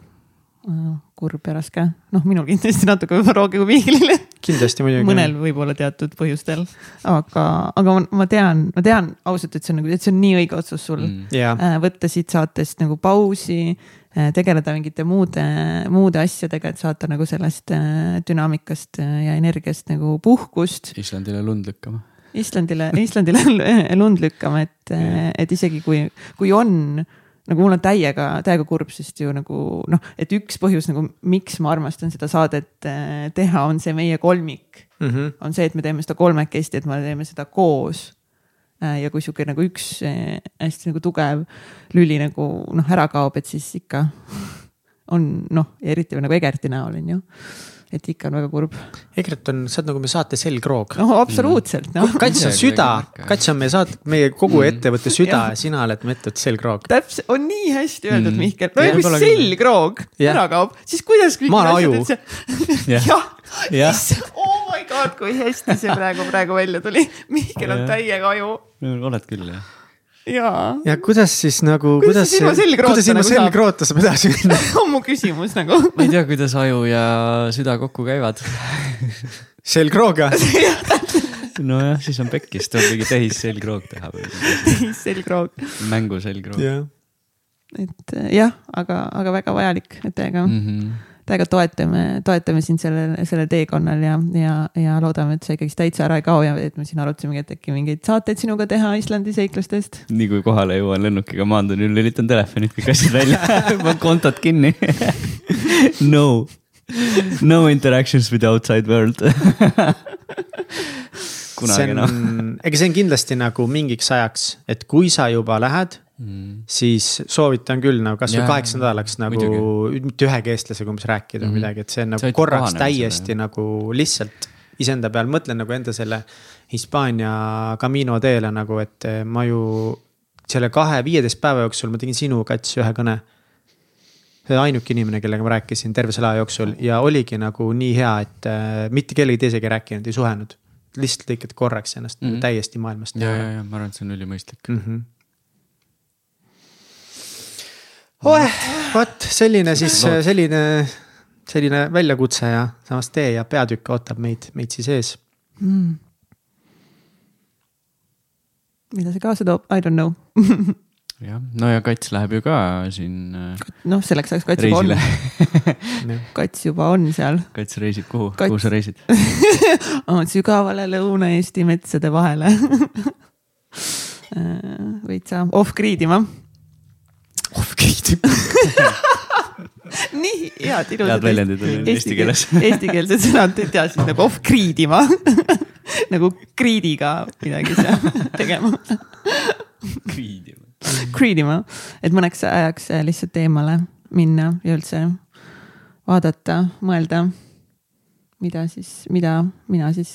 [SPEAKER 1] kurb ja raske, noh, minul kindlasti natuke võib-olla rohkem kui Mihklile.
[SPEAKER 3] kindlasti muidugi.
[SPEAKER 1] mõnel võib-olla teatud põhjustel, aga, aga ma, ma tean, ma tean ausalt, et see on nagu, et see on nii õige otsus sul mm..
[SPEAKER 3] Yeah.
[SPEAKER 1] võtta siit saatest nagu pausi, äh, tegeleda mingite muude, muude asjadega, et saata nagu sellest äh, dünaamikast äh, ja energiast nagu puhkust.
[SPEAKER 2] Islandile lund lükkama.
[SPEAKER 1] Islandile, Islandile lund lükkama, et yeah., et isegi kui, kui on nagu mul on täiega, täiega kurb, sest ju nagu noh, et üks põhjus nagu, miks ma armastan seda saadet äh, teha, on see meie kolmik mm. -hmm. on see, et me teeme seda kolmekesti, et me teeme seda koos. Äh, ja kui sihuke nagu üks äh, hästi nagu tugev lüli nagu noh, ära kaob, et siis ikka on noh, eriti nagu Egerti näol on ju et ikka on väga kurb.
[SPEAKER 3] Egert on, sa oled nagu meie saate selgroog.
[SPEAKER 1] no absoluutselt no..
[SPEAKER 3] Kats on süda, Kats on meie saate, meie kogu mm. ettevõtte süda ja sina oled meie ettevõtte selgroog.
[SPEAKER 1] täpselt, on nii hästi öeldud mm., Mihkel. no ja kui selgroog ära kaob, siis kuidas kõik
[SPEAKER 3] ma olen aju.
[SPEAKER 1] jah, jah. oh my god, kui hästi see praegu, praegu välja tuli. Mihkel on täiega aju.
[SPEAKER 2] oled küll jah
[SPEAKER 1] ja.
[SPEAKER 3] ja kuidas siis nagu, kuidas, kuidas ilma nagu selgroota saab edasi minna
[SPEAKER 1] on mu küsimus nagu
[SPEAKER 2] ma ei tea, kuidas aju ja süda kokku käivad
[SPEAKER 3] selgrooga
[SPEAKER 2] nojah, siis on pekkis, tuleb mingi tehisselgroog teha või.
[SPEAKER 1] tehisselgroog.
[SPEAKER 2] mänguselgroog.
[SPEAKER 1] et jah, aga, aga väga vajalik täiega mm. -hmm täiega toetame, toetame sind sellel, sellel teekonnal ja, ja, ja loodame, et sa ikkagist täitsa ära ei kao ja et me siin arutasimegi, et äkki mingeid saateid sinuga teha Islandi seiklustest.
[SPEAKER 2] nii kui kohale jõuan lennukiga, maandun ja lülitan telefonid kõik asjad välja panen kontod kinni No, no interactions with outside world
[SPEAKER 3] kunagi enam. ega see on kindlasti nagu mingiks ajaks, et kui sa juba lähed mm., siis soovitan küll nagu kasvõi kaheksa nädalaks nagu mitte ühegi eestlasega umbes rääkida või mm. midagi, et see on nagu korraks täiesti selle. nagu lihtsalt iseenda peal, mõtlen nagu enda selle Hispaania Camino teele nagu, et ma ju selle kahe, viieteist päeva jooksul ma tegin sinu kats ühe kõne. ainuke inimene, kellega ma rääkisin terve selle aja jooksul ja oligi nagu nii hea, et äh, mitte kellegi teisega ei rääkinud, ei suhelnud. lihtsalt lõikad korraks ennast mm -hmm. täiesti maailmast.
[SPEAKER 2] ja, ja, ja ma arvan, et see on ülimõistlik mm. -hmm
[SPEAKER 3] oeh, vot selline siis, selline, selline väljakutse ja samas tee ja peatükk ootab meid, meid siis ees. Mm..
[SPEAKER 1] mida see kaasa toob, I don't know.
[SPEAKER 2] Jah, no ja Kats läheb ju ka siin.
[SPEAKER 1] Äh, noh, selleks ajaks Kats juba on. Kats juba on seal.
[SPEAKER 2] Kats reisib kuhu, kuhu sa reisid?
[SPEAKER 1] Sügavale Lõuna-Eesti metsade vahele. Äh, võid sa off-grid ima
[SPEAKER 3] off-grid
[SPEAKER 1] nii head ilusad.
[SPEAKER 2] head väljendid on eesti keeles.
[SPEAKER 1] Eestikeelsed sõnad teadsid nagu off-grid ima nagu griidiga midagi seal tegema.
[SPEAKER 2] Griid ima.
[SPEAKER 1] Griid ima, et mõneks ajaks lihtsalt eemale minna ja üldse vaadata, mõelda, mida siis, mida mina siis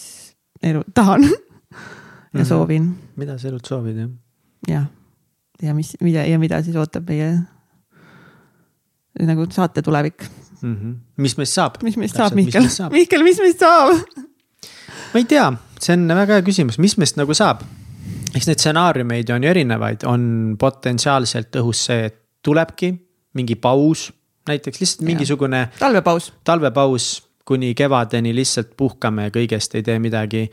[SPEAKER 1] elu tahan ja mm -hmm. soovin.
[SPEAKER 3] mida sa elult soovid, jah?
[SPEAKER 1] jah ja mis, mida ja mida siis ootab meie nagu saate tulevik
[SPEAKER 3] mm. -hmm. mis meist saab?
[SPEAKER 1] mis meist saab, Mihkel? Mihkel, mis meist saab?
[SPEAKER 3] ma ei tea, see on väga hea küsimus, mis meist nagu saab? eks neid stsenaariumeid on ju erinevaid, on potentsiaalselt õhus see, et tulebki mingi paus, näiteks lihtsalt mingisugune.
[SPEAKER 1] talvepaus.
[SPEAKER 3] talvepaus kuni kevadeni lihtsalt puhkame kõigest, ei tee midagi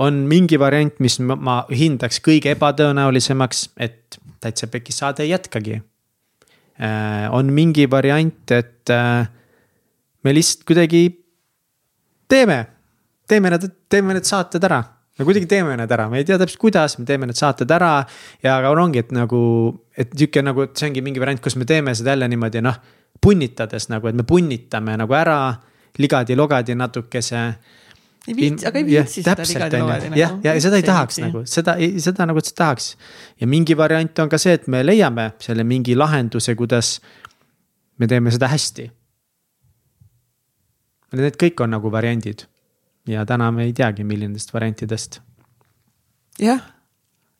[SPEAKER 3] on mingi variant, mis ma hindaks kõige ebatõenäolisemaks, et täitsa pekis saade ei jätkagi. Äh, on mingi variant, et äh, me lihtsalt kuidagi teeme, teeme need, teeme need saated ära me kuidagi teeme need ära, me ei tea täpselt, kuidas, me teeme need saated ära. ja aga ongi, et nagu, et sihuke nagu, et see ongi mingi variant, kus me teeme seda jälle niimoodi noh, punnitades nagu, et me punnitame nagu ära ligadi-logadi natukese
[SPEAKER 1] ei viitsi, aga ei viitsi
[SPEAKER 3] seda ligadi loodi. jah, ja, ja seda ei tahaks viitsi. nagu, seda, seda nagu üldse tahaks. ja mingi variant on ka see, et me leiame selle mingi lahenduse, kuidas me teeme seda hästi. Need kõik on nagu variandid. ja täna me ei teagi, milline nendest variantidest.
[SPEAKER 1] jah,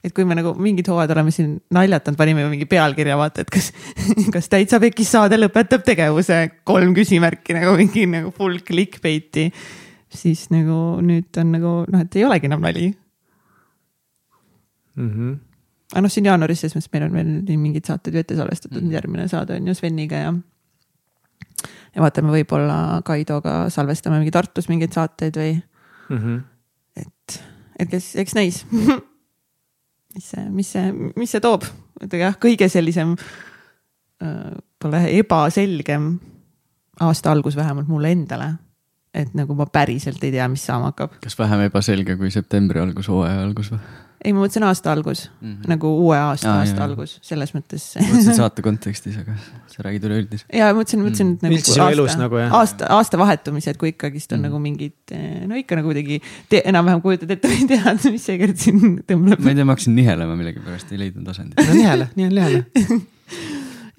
[SPEAKER 1] et kui me nagu mingid hooajad oleme siin naljatanud, panime mingi pealkirja, vaata, et kas, kas täitsa pekis saade lõpetab tegevuse, kolm küsimärki nagu mingi nagu full clickbait'i siis nagu nüüd on nagu noh, et ei olegi enam nali
[SPEAKER 3] mm. -hmm.
[SPEAKER 1] aga noh, siin jaanuaris, selles mõttes meil on veel mingid saated ju ette salvestatud mm, -hmm. järgmine saade on ju Sveniga ja. ja vaatame, võib-olla Kaidoga salvestame mingi Tartus mingeid saateid või
[SPEAKER 3] mm. -hmm.
[SPEAKER 1] et, et kes, eks näis mis see, mis see, mis see toob, et jah, kõige sellisem äh, pole ebaselgem aasta algus vähemalt mulle endale et nagu ma päriselt ei tea, mis saama hakkab.
[SPEAKER 2] kas vähem ebaselge kui septembri algus, hooaja algus või?
[SPEAKER 1] ei, ma mõtlesin aasta algus mm, -hmm. nagu uue aasta, aasta jah, algus, selles mõttes
[SPEAKER 2] mõtlesin saate kontekstis, aga sa räägid üleüldist.
[SPEAKER 1] ja mõtlesin, mõtlesin
[SPEAKER 3] mm., et nagu aasta, nagu,
[SPEAKER 1] aasta, aasta vahetumised, kui ikkagist on mm. nagu mingid, no ikka nagu kuidagi enam-vähem kujutad ette või tead, mis seekord siin tõmbleb.
[SPEAKER 2] ma ei tea, ma hakkasin nihelema millegipärast, ei leidnud asendit.
[SPEAKER 3] no nihele, nihele, nihele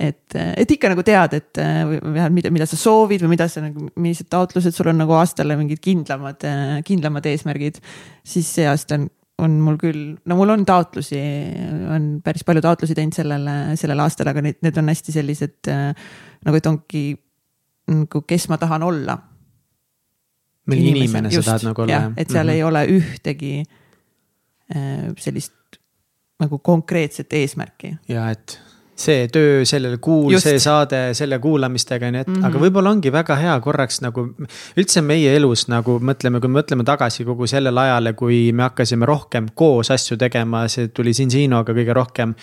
[SPEAKER 1] et, et ikka nagu tead, et vähemalt mida, mida sa soovid või mida sa nagu, millised taotlused sul on nagu aastale mingid kindlamad, kindlamad eesmärgid. siis see aasta on, on mul küll, no mul on taotlusi, on päris palju taotlusi teinud sellele, sellel aastal, aga need, need on hästi sellised nagu, et ongi nagu, kes ma tahan olla.
[SPEAKER 3] milline inimene sa tahad nagu olla.
[SPEAKER 1] jah, et seal mm -hmm. ei ole ühtegi sellist nagu konkreetset eesmärki.
[SPEAKER 3] ja et see töö sellel kuul, see saade selle kuulamistega nii, et mm -hmm. aga võib-olla ongi väga hea korraks nagu. üldse meie elus nagu mõtleme, kui me mõtleme tagasi kogu sellele ajale, kui me hakkasime rohkem koos asju tegema, see tuli Sinsinoga kõige rohkem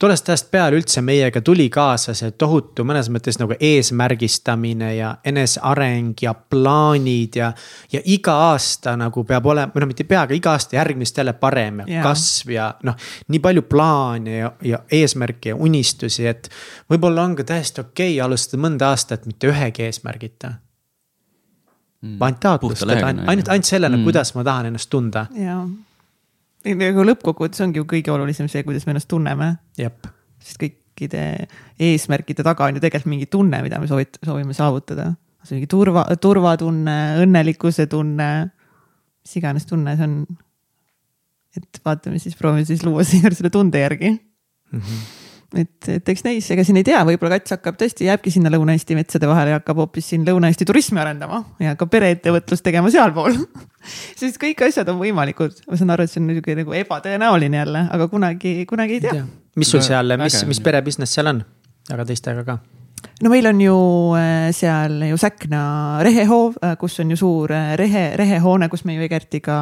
[SPEAKER 3] tollest ajast peale üldse meiega tuli kaasa see tohutu mõnes mõttes nagu eesmärgistamine ja eneseareng ja plaanid ja. ja iga aasta nagu peab olema, või noh, mitte ei pea, aga iga aasta järgmist jälle parem ja yeah. kasv ja noh. nii palju plaane ja, ja eesmärke ja unistusi, et võib-olla on ka täiesti okei okay alustada mõnda aastat mitte ühegi eesmärgita mm.. ainult taotlustada, ainult, ainult sellele mm., kuidas ma tahan ennast tunda.
[SPEAKER 1] jaa nagu lõppkokkuvõttes ongi ju kõige olulisem see, kuidas me ennast tunneme. sest kõikide eesmärkide taga on ju tegelikult mingi tunne, mida me soovit-, soovime saavutada. see mingi turva, turvatunne, õnnelikkuse tunne, mis iganes tunne see on. et vaatame siis, proovime siis luua seekord selle tunde järgi mm. -hmm et, et eks näis, ega siin ei tea, võib-olla kats hakkab tõesti, jääbki sinna Lõuna-Eesti metsade vahele ja hakkab hoopis siin Lõuna-Eesti turismi arendama ja hakkab pereettevõtlust tegema sealpool sest kõik asjad on võimalikud, ma saan aru, et see on muidugi nagu ebatõenäoline jälle, aga kunagi, kunagi ei tea.
[SPEAKER 3] mis sul seal, mis, mis pere business seal on, jaga teistega ka
[SPEAKER 1] no meil on ju äh, seal ju Säkna rehehoov, äh, kus on ju suur äh, rehe, rehehoone, kus me ju Egertiga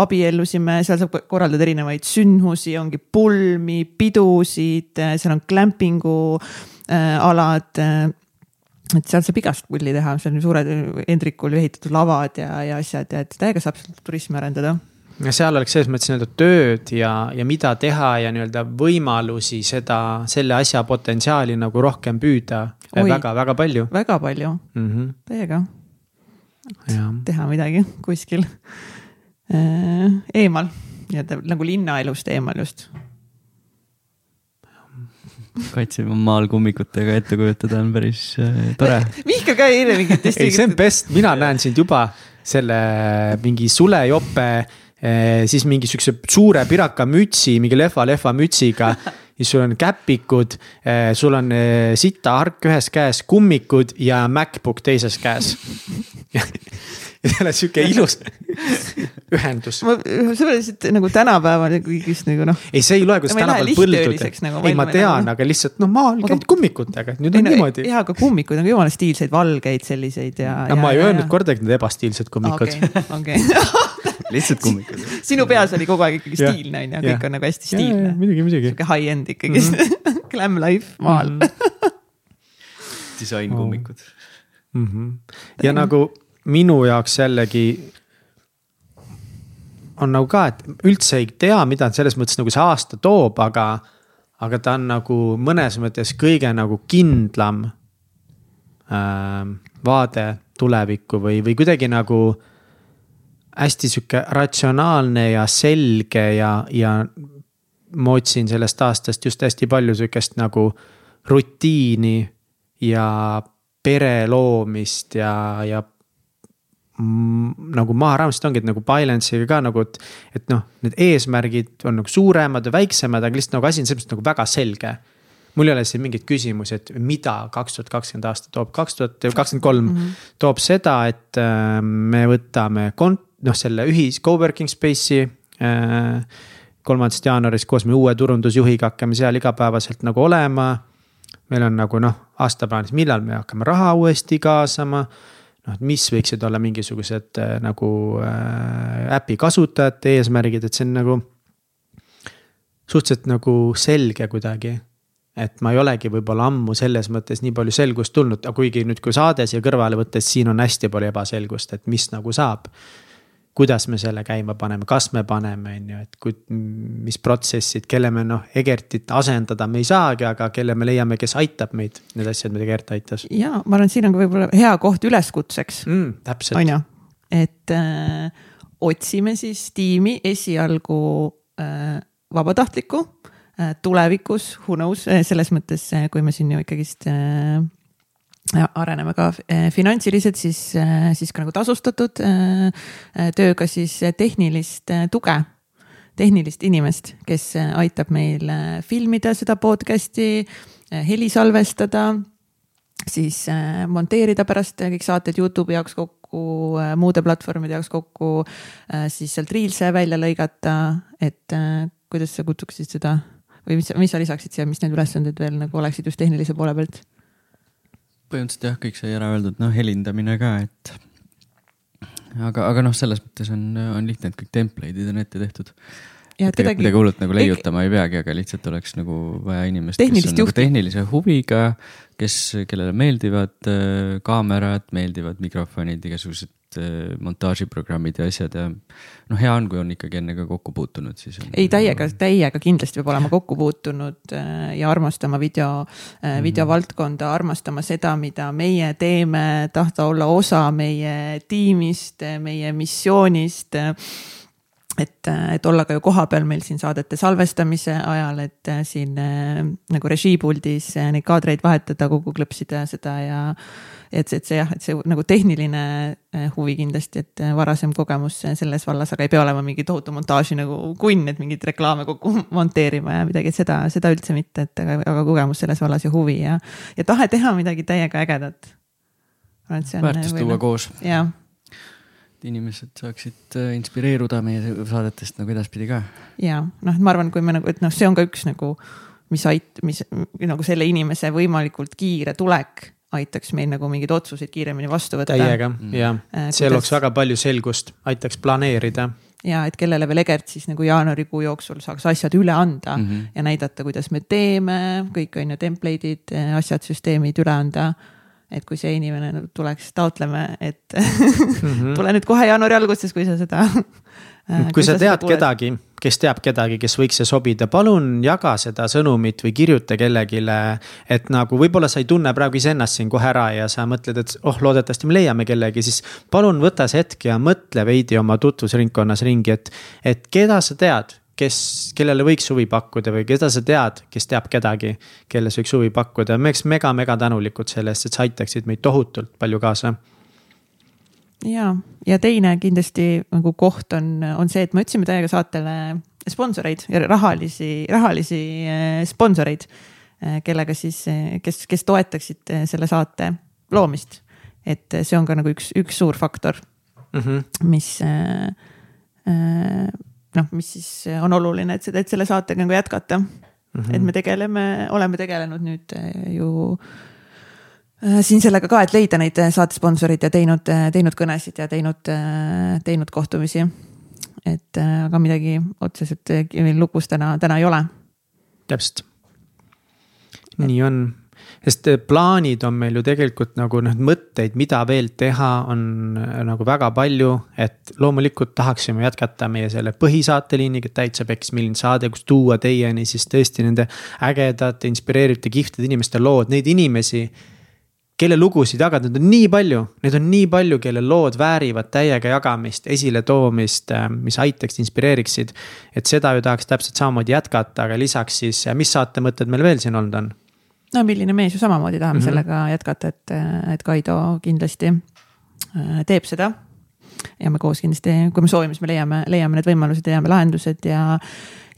[SPEAKER 1] abiellusime, seal saab korraldada erinevaid sündmusi, ongi pulmi, pidusid, seal on glamping'u alad äh, et seal saab igast pulli teha, seal on suured Hendrikul ehitatud lavad ja, ja asjad ja et täiega saab seal turismi arendada
[SPEAKER 3] seal oleks selles mõttes nii-öelda tööd ja, ja mida teha ja nii-öelda võimalusi seda, selle asja potentsiaali nagu rohkem püüda. väga-väga palju.
[SPEAKER 1] väga palju mm -hmm., täiega. teha midagi kuskil äh, eemal, nii-öelda nagu linnaelust eemal just
[SPEAKER 2] kaitseme maal kummikutega ette kujutada on päris äh, tore.
[SPEAKER 1] vihka ka eile mingit
[SPEAKER 3] ei, see on best, mina näen sind juba selle mingi sulejope Eh, siis mingi siukse suure piraka mütsi, mingi lehva-lehva mütsiga. siis sul on käpikud, eh, sul on eh, sitahark ühes käes, kummikud ja MacBook teises käes ja seal on sihuke ilus ühendus.
[SPEAKER 1] ma, see on lihtsalt nagu tänapäeval kõigist nagu noh.
[SPEAKER 3] ei, see ei loe, kuidas tänapäeval põldud. Nagu, ei, ma tean nagu..., aga lihtsalt noh, maal käid kummikutega, nüüd on no, niimoodi.
[SPEAKER 1] jah, aga kummikud on ka jumala stiilseid, valgeid selliseid ja.
[SPEAKER 3] no ja, ma ei öelnud kordagi need ebastiilsed kummikud.
[SPEAKER 1] okei,
[SPEAKER 2] lihtsalt kummikud.
[SPEAKER 1] sinu peas oli kogu aeg ikkagi stiilne on ju, kõik on nagu hästi stiilne.
[SPEAKER 3] muidugi, muidugi.
[SPEAKER 1] sihuke high-end ikkagi mm, -hmm. glam life maal
[SPEAKER 2] disainkummikud
[SPEAKER 3] mm. -hmm. ja nagu minu jaoks jällegi on nagu ka, et üldse ei tea, mida selles mõttes nagu see aasta toob, aga, aga ta on nagu mõnes mõttes kõige nagu kindlam äh, vaade tulevikku või, või kuidagi nagu hästi sihuke ratsionaalne ja selge ja, ja ma otsin sellest aastast just hästi palju sihukest nagu rutiini ja pere loomist ja, ja nagu maha raamistada ongi, et nagu balance'iga ka nagu, et. et noh, need eesmärgid on nagu suuremad ja väiksemad, aga lihtsalt nagu asi on selles mõttes nagu väga selge. mul ei ole siin mingeid küsimusi, et mida kaks tuhat kakskümmend aasta toob, kaks tuhat kakskümmend kolm mhm. toob seda, et äh, me võtame kont-, noh, selle ühis co-working space'i äh,. kolmandast jaanuarist koos meie uue turundusjuhiga hakkame seal igapäevaselt nagu olema. meil on nagu noh, aastaplaanis, millal me hakkame raha uuesti kaasama noh, et mis võiksid olla mingisugused äh, nagu äh, äpi kasutajate eesmärgid, et see on nagu. suhteliselt nagu selge kuidagi. et ma ei olegi võib-olla ammu selles mõttes nii palju selgust tulnud, kuigi nüüd, kui saade siia kõrvale võtta, siis siin on hästi palju ebaselgust, et mis nagu saab kuidas me selle käima paneme, kas me paneme, on ju, et kui, mis protsessid, kelle me noh, Egertit asendada me ei saagi, aga kelle me leiame, kes aitab meid, need asjad, mida Egert aitas.
[SPEAKER 1] ja ma arvan, et siin on ka võib-olla hea koht üleskutseks
[SPEAKER 3] mm,.
[SPEAKER 1] on ju, et äh, otsime siis tiimi esialgu äh, vabatahtlikku äh,. tulevikus, who knows, äh, selles mõttes, äh, kui me siin ju ikkagist äh, areneme ka eh, finantsiliselt, siis, eh, siis ka nagu tasustatud eh, tööga siis tehnilist tuge, tehnilist inimest, kes aitab meil filmida seda podcast'i, heli salvestada, siis monteerida pärast kõik saated Youtube'i jaoks kokku, muude platvormide jaoks kokku, siis sealt Reels'e välja lõigata, et kuidas sa kutsuksid seda või mis, mis sa lisaksid siia, mis need ülesanded veel nagu oleksid just tehnilise poole pealt?
[SPEAKER 2] Põhimõtteliselt jah, kõik sai ära öeldud, noh helindamine ka, et. aga, aga noh, selles mõttes on, on lihtne, et kõik template'id on ette tehtud.
[SPEAKER 1] ja
[SPEAKER 2] et
[SPEAKER 1] kedagi
[SPEAKER 2] midagi hullult nagu leiutama ei peagi, aga lihtsalt oleks nagu vaja inimest, kes on nagu
[SPEAKER 1] juhti.
[SPEAKER 2] tehnilise huviga, kes, kellele meeldivad äh, kaamerad, meeldivad mikrofonid, igasugused äh, montaažiprogrammid ja asjad ja noh, hea on, kui on ikkagi enne ka kokku puutunud, siis on.
[SPEAKER 1] ei, täiega, täiega kindlasti peab olema kokku puutunud äh, ja armastama video, videovaldkonda, armastama seda, mida meie teeme, tahta olla osa meie tiimist, meie missioonist et, et olla ka ju kohapeal meil siin saadete salvestamise ajal, et äh, siin äh, nagu režiipuldis äh, neid kaadreid vahetada, kokku klõpsida seda ja et see, et see jah, et see nagu tehniline huvi kindlasti, et varasem kogemus selles vallas, aga ei pea olema mingi tohutu montaaži nagu kunn, et mingeid reklaame kokku monteerima ja midagi, et seda, seda üldse mitte, et aga, aga kogemus selles vallas ja huvi ja, ja tahe teha midagi täiega ägedat.
[SPEAKER 2] väärtust tuua koos,
[SPEAKER 1] jah
[SPEAKER 2] et inimesed saaksid äh, inspireeruda meie saadetest nagu edaspidi ka.
[SPEAKER 1] ja noh, et ma arvan, kui me nagu, et noh, see on ka üks nagu, mis ait-, mis nagu selle inimese võimalikult kiire tulek aitaks meil nagu mingeid otsuseid kiiremini vastu võtta.
[SPEAKER 3] täiega
[SPEAKER 2] Mm.
[SPEAKER 3] ja
[SPEAKER 1] Äh,
[SPEAKER 3] see looks väga palju selgust, aitaks planeerida.
[SPEAKER 1] ja et kellele veel Egert siis nagu jaanuarikuu jooksul saaks asjad üle anda mm. -hmm. ja näidata, kuidas me teeme, kõik on ju template'id, asjad, süsteemid üle anda. Et kui see inimene nagu tuleks, taotleme, et
[SPEAKER 3] Mhm.
[SPEAKER 1] tule nüüd kohe jaanuari alguses, kui sa seda.
[SPEAKER 3] kui sa tead. kedagi, kes teab kedagi, kes võiks see sobida, palun jaga seda sõnumit või kirjuta kellelegi. et nagu võib-olla sa ei tunne praegu iseennast siin kohe ära ja sa mõtled, et oh, loodetavasti me leiame kellegi, siis palun võta see hetk ja mõtle veidi oma tutvusringkonnas ringi, et, et keda sa tead kes, kellele võiks huvi pakkuda või keda sa tead, kes teab kedagi, kelles võiks huvi pakkuda, me oleks mega-mega tänulikud selle eest, et sa aitaksid meid tohutult palju kaasa.
[SPEAKER 1] ja, ja teine kindlasti nagu koht on, on see, et me otsime täiega saatele sponsoreid ja rahalisi, rahalisi eh, sponsoreid, kellega siis, kes, kes toetaksid eh, selle saate loomist. et see on ka nagu üks, üks suur faktor,
[SPEAKER 3] Mm -hmm.
[SPEAKER 1] mis eh, eh, noh, mis siis on oluline, et seda, et selle saatega nagu jätkata mm. -hmm. et me tegeleme, oleme tegelenud nüüd eh, ju äh, siin sellega ka, et leida neid saatesponsoreid ja teinud, teinud kõnesid ja teinud, teinud kohtumisi. et aga midagi otseselt meil lukus täna, täna ei ole.
[SPEAKER 3] täpselt. nii on, sest eh, plaanid on meil ju tegelikult nagu noh, mõtteid, mida veel teha, on eh, nagu väga palju, et loomulikult tahaksime jätkata meie selle põhisaateliiniga Täitsa Peks, milline saade, kus tuua teieni siis tõesti nende ägedate, inspireerivate, kihvtide inimeste lood, neid inimesi kelle lugusid jagada, neid on nii palju, neid on nii palju, kelle lood väärivad täiega jagamist, esiletoomist, mis aitaks, inspireeriksid. et seda ju tahaks täpselt samamoodi jätkata, aga lisaks siis, mis saatemõtted meil veel siin olnud on?
[SPEAKER 1] No milline mees ju samamoodi tahame mm. -hmm. sellega jätkata, et, et Kaido kindlasti äh, teeb seda. ja me koos kindlasti, kui me soovime, siis me leiame, leiame need võimalused, leiame lahendused ja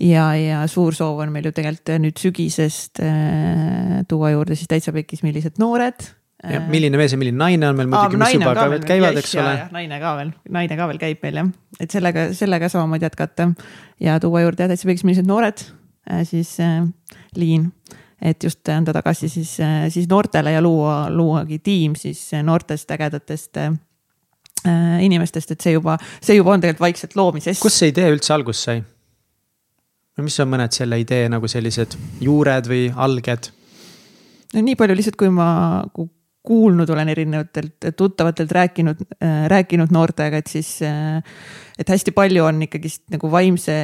[SPEAKER 1] ja, ja suur soov on meil ju tegelikult nüüd sügisest äh, tuua juurde siis täitsa pekis, millised noored.
[SPEAKER 3] ja milline mees ja milline naine on meil muidugi, mis juba ka veel käivad, eks ole.
[SPEAKER 1] naine ka veel, naine ka veel käib meil jah, et sellega, sellega samamoodi jätkata ja tuua juurde jah, täitsa pekis, millised noored äh, siis äh, liin et just anda tagasi siis, siis noortele ja luua, luuagi tiim siis noortest ägedatest äh, inimestest, et see juba, see juba on tegelikult vaikselt loomises.
[SPEAKER 3] kust see idee üldse alguse sai? või mis on mõned selle idee nagu sellised juured või alged?
[SPEAKER 1] no nii palju lihtsalt, kui ma kuulnud olen erinevatelt tuttavatelt rääkinud äh,, rääkinud noortega, et siis äh,. et hästi palju on ikkagist nagu vaimse,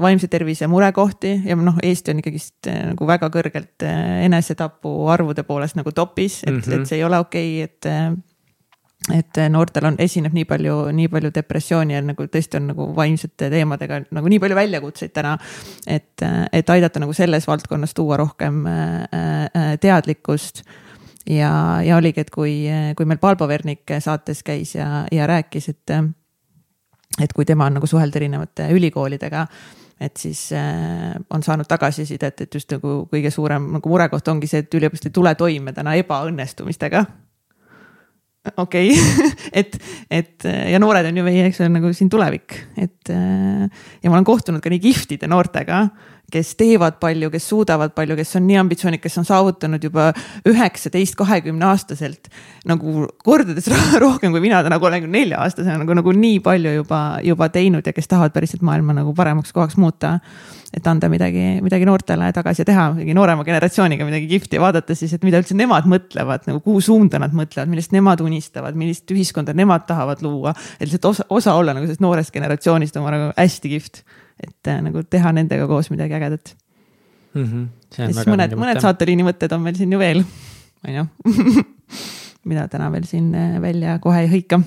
[SPEAKER 1] vaimse tervise murekohti ja noh, Eesti on ikkagist äh, nagu väga kõrgelt äh, enesetapu arvude poolest nagu topis, et mm. -hmm. et see ei ole okei okay,, et äh, et noortel on, esineb nii palju, nii palju depressiooni ja nagu tõesti on nagu vaimsete teemadega nagu nii palju väljakutseid täna. et, et aidata nagu selles valdkonnas tuua rohkem äh, äh, teadlikkust. ja, ja oligi, et kui, kui meil Palbo Vernik saates käis ja, ja rääkis, et, et kui tema on nagu suhelnud erinevate ülikoolidega et siis äh, on saanud tagasisidet, et just nagu kõige suurem nagu murekoht ongi see, et üliõpilased ei tule toime täna ebaõnnestumistega okei okay. et, et ja noored on ju meie, eks ole, nagu siin tulevik, et äh, ja ma olen kohtunud ka nii kihvtide noortega, kes teevad palju, kes suudavad palju, kes on nii ambitsioonikad, kes on saavutanud juba üheksateist, kahekümne aastaselt nagu kordades rohkem kui mina täna kolmekümne nelja aastasena nagu, nagu nii palju juba, juba teinud ja kes tahavad päriselt maailma nagu paremaks kohaks muuta. et anda midagi, midagi noortele tagasi ja teha mingi noorema generatsiooniga midagi kihvti ja vaadata siis, et mida üldse nemad mõtlevad nagu kuhu suunda nad mõtlevad, millest nemad unistavad, millist ühiskonda nemad tahavad luua. et lihtsalt osa, osa olla nagu sellest noorest generatsioonist on nagu hästi kihvt et äh, nagu teha nendega koos midagi ägedat
[SPEAKER 3] mm. -hmm.
[SPEAKER 1] ja siis mõned, mõned saateliini mõtted on meil siin ju veel, on ju mida täna veel siin äh, välja kohe ei hõika.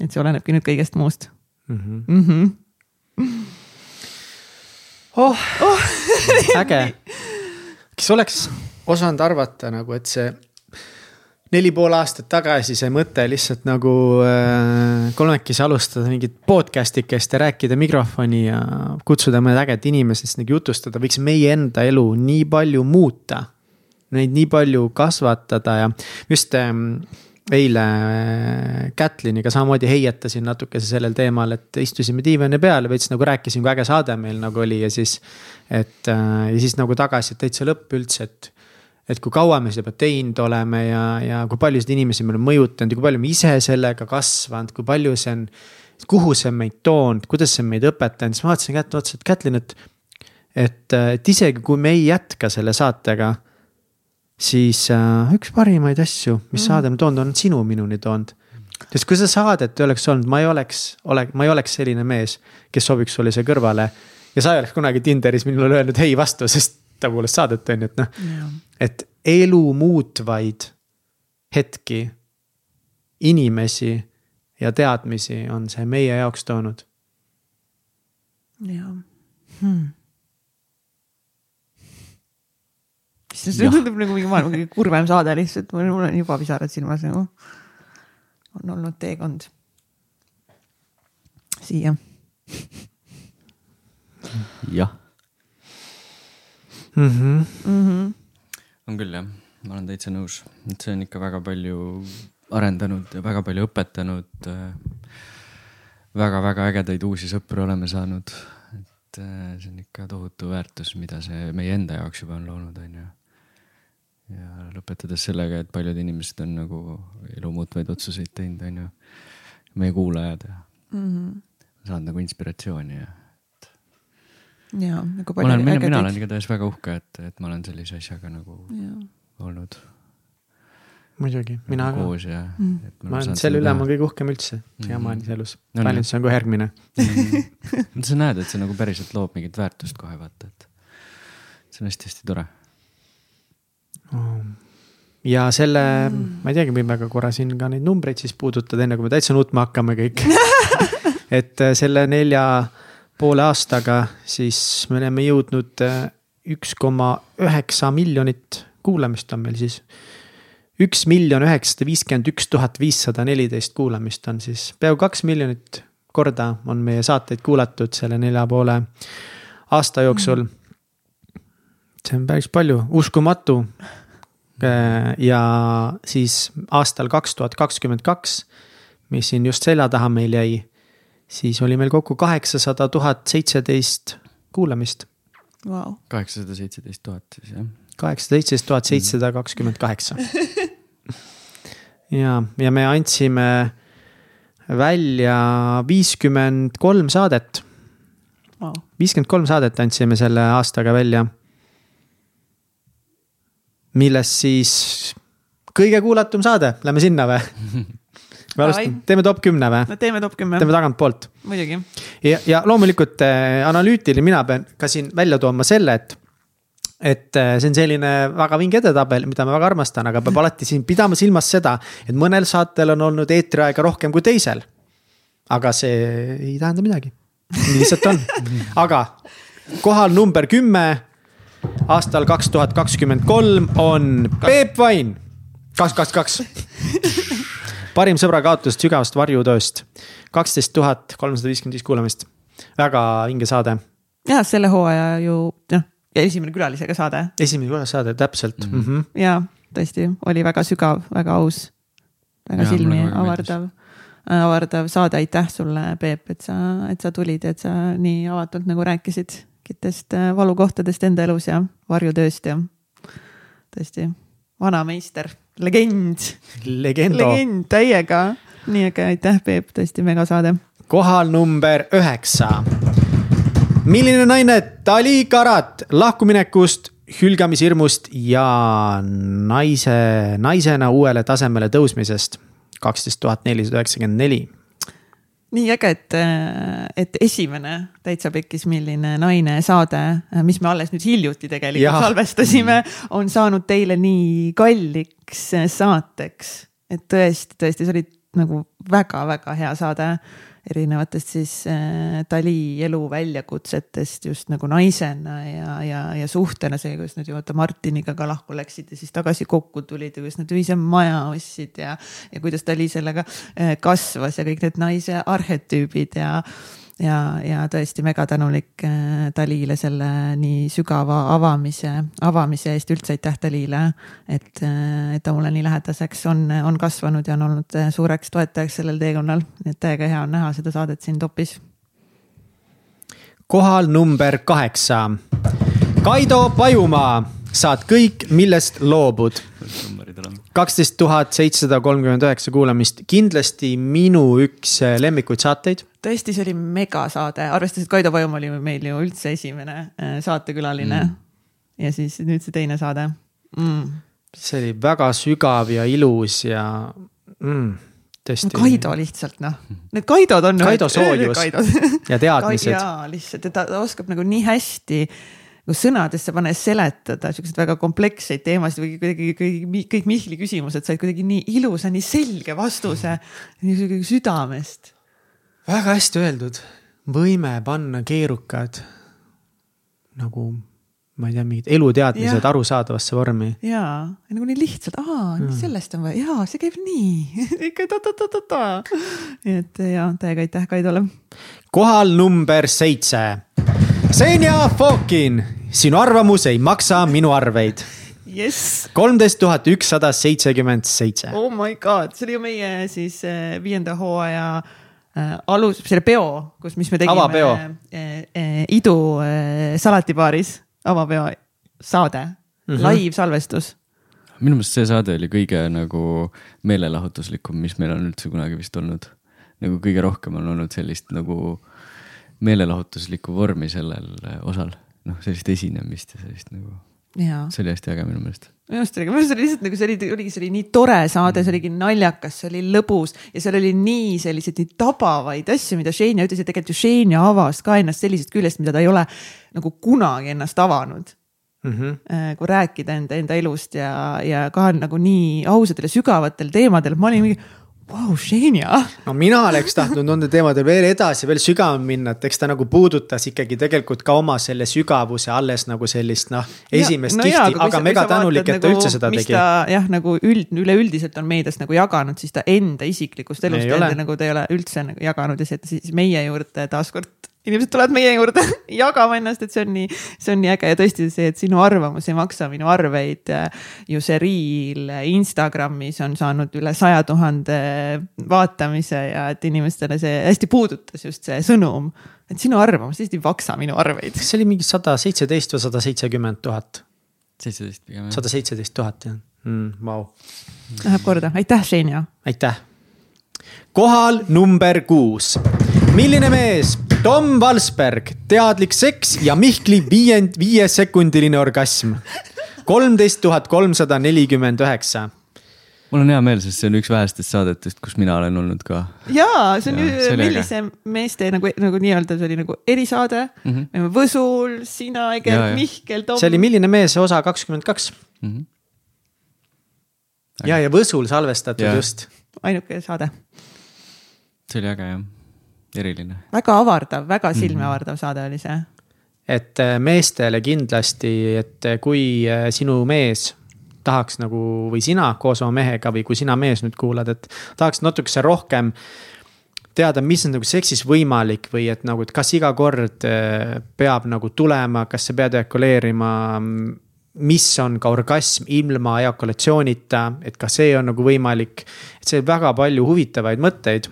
[SPEAKER 1] et see olenebki nüüd kõigest muust mm. -hmm. Mm -hmm.
[SPEAKER 3] oh, oh. äge. kes oleks osanud arvata nagu, et see neli pool aastat tagasi see mõte lihtsalt nagu äh, kolmekesi alustada mingit podcast ikest ja rääkida mikrofoni ja kutsuda mõned ägedad inimesed, nagu jutustada, võiks meie enda elu nii palju muuta. Neid nii palju kasvatada ja just ähm, eile äh, Kätliniga samamoodi heietasin natukese sellel teemal, et istusime diivani peal ja veits nagu rääkisin, kui äge saade meil nagu oli ja siis. et äh, ja siis nagu tagasi, et täitsa lõpp üldse, et et kui kaua me seda teinud oleme ja, ja kui paljusid inimesi me oleme mõjutanud ja kui palju me ise sellega kasvanud, kui palju see on. kuhu see on meid toonud, kuidas see on meid õpetanud, siis ma vaatasin kätte, vaatasin, et Kätlin, et. et, et isegi kui me ei jätka selle saatega. siis äh, üks parimaid asju, mis mm. saade on toonud, on sinu minuni toonud sest kui seda saadet ei oleks olnud, ma ei oleks, ole-, ma ei oleks selline mees, kes sobiks sulle siia kõrvale. ja sa ei oleks kunagi Tinderis minule öelnud ei vastu, sest tõepoolest saadet on ju, et noh. Et elu muutvaid hetki, inimesi ja teadmisi on see meie jaoks toonud.
[SPEAKER 1] jah hmm.. see tundub nagu mingi maailma kõige kurvem saade lihtsalt, mul on juba pisarad silmas nagu. on olnud teekond siia.
[SPEAKER 2] jah
[SPEAKER 3] mm. -hmm.
[SPEAKER 1] Mm -hmm.
[SPEAKER 2] On küll jah, ma olen täitsa nõus, et see on ikka väga palju arendanud ja väga palju õpetanud väga-väga ägedaid uusi sõpru oleme saanud. et äh, see on ikka tohutu väärtus, mida see meie enda jaoks juba on loonud, on ju. ja lõpetades sellega, et paljud inimesed on nagu elu muutvaid otsuseid teinud, on ju. meie kuulajad ja
[SPEAKER 1] mm -hmm.
[SPEAKER 2] saanud nagu inspiratsiooni ja
[SPEAKER 1] ja nagu
[SPEAKER 2] palju. ma olen, mina, mina olen igatahes väga uhke, et, et ma olen sellise asjaga nagu ja. olnud.
[SPEAKER 3] muidugi, mina
[SPEAKER 2] nagu ka. koos ja
[SPEAKER 3] mm.. ma olen selle üle, ma kõige uhkem üldse siiamaani mm. elus no,. Tallinnas on kohe järgmine
[SPEAKER 2] mm. sa näed, et see nagu päriselt loob mingit väärtust kohe vaata, et see on hästi-hästi tore
[SPEAKER 3] oh ja selle mm., ma ei teagi, võime ka korra siin ka neid numbreid siis puudutada, enne kui me täitsa nutma hakkame kõik et äh, selle nelja poole aastaga, siis me oleme jõudnud äh, üks koma üheksa miljonit kuulamist on meil siis. üks miljon üheksasada viiskümmend üks tuhat viissada neliteist kuulamist on siis, peaaegu kaks miljonit korda on meie saateid kuulatud selle nelja poole aasta jooksul. see on päris palju, uskumatu. Äh, ja siis aastal kaks tuhat kakskümmend kaks, mis siin just selja taha meil jäi siis oli meil kokku kaheksasada tuhat seitseteist kuulamist
[SPEAKER 1] wow..
[SPEAKER 2] kaheksasada seitseteist tuhat siis jah.
[SPEAKER 3] kaheksasada seitseteist tuhat seitsesada kakskümmend kaheksa. ja, ja me andsime välja viiskümmend kolm saadet wow.. viiskümmend kolm saadet andsime selle aastaga välja. millest siis kõige kuulatum saade, lähme sinna või me alustame, teeme top kümne või?
[SPEAKER 1] teeme top kümme.
[SPEAKER 3] teeme tagantpoolt.
[SPEAKER 1] muidugi.
[SPEAKER 3] ja, ja loomulikult äh, analüütiline, mina pean ka siin välja tooma selle, et et äh, see on selline väga vinge edetabel, mida ma väga armastan, aga peab alati siin pidama silmas seda, et mõnel saatel on olnud eetriaega rohkem kui teisel. aga see ei tähenda midagi, nii lihtsalt on, aga kohal number kümme aastal kaks tuhat kakskümmend kolm on Peep Vain. kaks, kaks, kaks parim sõbra kaotusest sügavast varjutööst. kaksteist tuhat kolmsada viiskümmend viis kuulamist, väga vinge saade.
[SPEAKER 1] ja selle hooaja ju noh, ja esimene külalisega saade.
[SPEAKER 3] esimene külalissaade, täpselt mm. -hmm. Mm -hmm.
[SPEAKER 1] ja tõesti oli väga sügav, väga aus, väga ja, silmi avardav avardav saade, aitäh sulle, Peep, et sa, et sa tulid, et sa nii avatult nagu rääkisid kõikidest äh, valukohtadest enda elus ja varjutööst ja tõesti, vana meister, legend,
[SPEAKER 3] Legendo.
[SPEAKER 1] legend täiega. nii äge, aitäh, Peep, tõesti megasaade.
[SPEAKER 3] kohal number üheksa. milline naine Dali Karat lahkuminekust, hülgamishirmust ja naise, naisena uuele tasemele tõusmisest kaksteist tuhat nelisada üheksakümmend neli
[SPEAKER 1] nii äge, et, et esimene Täitsa Pekkis, milline naine saade, mis me alles nüüd hiljuti tegelikult ja. salvestasime, on saanud teile nii kalliks saateks. et tõesti, tõesti, see oli nagu väga-väga hea saade erinevatest siis äh, Dali elu väljakutsetest just nagu naisena ja, ja, ja suhtena, see, kuidas nad ju vaata Martiniga ka lahku läksid ja siis tagasi kokku tulid ja kuidas nad ühise maja ostsid ja, ja kuidas Dali sellega äh, kasvas ja kõik need naise arhetüübid ja ja, ja tõesti megatänulik äh, Dalile selle nii sügava avamise, avamise eest, üldse aitäh Dalile. et, äh, et ta mulle nii lähedaseks on, on kasvanud ja on olnud äh, suureks toetajaks sellel teekonnal, et täiega hea on näha seda saadet siin topis.
[SPEAKER 3] kohal number kaheksa. Kaido Pajumaa, saad kõik, millest loobud kaksteist tuhat seitsesada kolmkümmend üheksa kuulamist, kindlasti minu üks lemmikuid saateid.
[SPEAKER 1] tõesti, see oli megasaade, arvestades, et Kaido Pajumaa oli meil ju üldse esimene äh, saatekülaline. Mm.. ja siis nüüd see teine saade. Mm..
[SPEAKER 3] see oli väga sügav ja ilus ja mm, tõesti.
[SPEAKER 1] No,. Kaido lihtsalt noh, need Kaidod on.
[SPEAKER 3] Kaido soojus ja teadmised.
[SPEAKER 1] jaa, lihtsalt, et ta, ta oskab nagu nii hästi nagu sõnadesse ja seletada siukseid väga kompleksseid teemasid või kuidagi kõik, kõik Mihkli küsimused said kuidagi nii ilusa, nii selge vastuse, nii südamest
[SPEAKER 3] väga hästi öeldud, võime panna keerukad nagu ma ei tea, mingid eluteadmised arusaadavasse vormi.
[SPEAKER 1] ja, nagu nii lihtsalt, aa mm., sellest on vaja, jaa, see käib nii ikka ta-ta-ta-ta-ta. nii et ja täiega aitäh Kaidole.
[SPEAKER 3] kohal number seitse. Senja Fokin, sinu arvamus ei maksa minu arveid
[SPEAKER 1] Yes.
[SPEAKER 3] kolmteist tuhat ükssada seitsekümmend seitse.
[SPEAKER 1] Oh my god, see oli ju meie siis eh, viienda hooaja äh, Äh, alus, selle peo, kus, mis me tegime äh, äh, Idu salatibaaris, avapeo saade mm, -hmm. live salvestus.
[SPEAKER 2] minu meelest see saade oli kõige nagu meelelahutuslikum, mis meil on üldse kunagi vist olnud. nagu kõige rohkem on olnud sellist nagu meelelahutuslikku vormi sellel osal, noh sellist esinemist ja sellist nagu see oli hästi äge minu meelest.
[SPEAKER 1] minu meelest oli, minu meelest oli lihtsalt nagu see oli, oligi, see oli nii tore saade, see oligi naljakas, see oli lõbus ja seal oli nii selliseid nii tabavaid asju, mida Xenia ütles ja tegelikult ju Xenia avas ka ennast sellisest küljest, mida ta ei ole nagu kunagi ennast avanud mm. -hmm. kui rääkida enda, enda elust ja, ja ka nagu nii ausatel ja sügavatel teemadel, ma olin mingi Vau, Xenia.
[SPEAKER 3] no mina oleks tahtnud nende teemadel veel edasi, veel sügavamalt minna, et eks ta nagu puudutas ikkagi tegelikult ka oma selle sügavuse alles nagu sellist noh, esimest no kihti, aga, aga mega tänulik, et ta nagu, üldse seda tegi.
[SPEAKER 1] jah, nagu üld, üleüldiselt on meedias nagu jaganud, siis ta enda isiklikust elust enda nagu ta ei ole üldse nagu jaganud ja see, siis meie juurde taaskord inimesed tulevad meie juurde jagama ennast, et see on nii, see on nii äge ja tõesti see, et sinu arvamus ei maksa minu arveid. ju see reel Instagramis on saanud üle saja tuhande vaatamise ja et inimestele see hästi puudutas just see sõnum. et sinu arvamus lihtsalt ei maksa minu arveid.
[SPEAKER 3] see oli mingi sada seitseteist või sada seitsekümmend tuhat?
[SPEAKER 2] seitseteist pigem.
[SPEAKER 3] sada seitseteist tuhat jah mm,, vau.
[SPEAKER 1] Läheb korda, aitäh, Xenia.
[SPEAKER 3] aitäh. kohal number kuus milline mees? Tom Valsberg, teadlik seks ja Mihkli viiend-, viiesekundiline orgasm. kolmteist tuhat kolmsada nelikümmend üheksa
[SPEAKER 2] mul on hea meel, sest see on üks vähestest saadetest, kus mina olen olnud ka.
[SPEAKER 1] ja see on ja, ju millise meeste nagu, nagu nii-öelda see oli nagu erisaade mm. -hmm. Võsul, sina, Egel, Mihkel, Tom.
[SPEAKER 3] see oli Milline mees osa kakskümmend kaks. Mhm. ja, ja Võsul salvestatud ja. just.
[SPEAKER 1] ainuke saade.
[SPEAKER 2] see oli äge jah eriline.
[SPEAKER 1] väga avardav, väga silmi avardav mm -hmm. saade oli see.
[SPEAKER 3] et äh, meestele kindlasti, et äh, kui äh, sinu mees tahaks nagu või sina koos oma mehega või kui sina mees nüüd kuulad, et tahaks natukese rohkem teada, mis on nagu seksis võimalik või et nagu, et kas iga kord peab nagu tulema, kas sa pead ejakuleerima. mis on ka orgasm ilma ejakulatsioonita, et ka see on nagu võimalik. et see väga palju huvitavaid mõtteid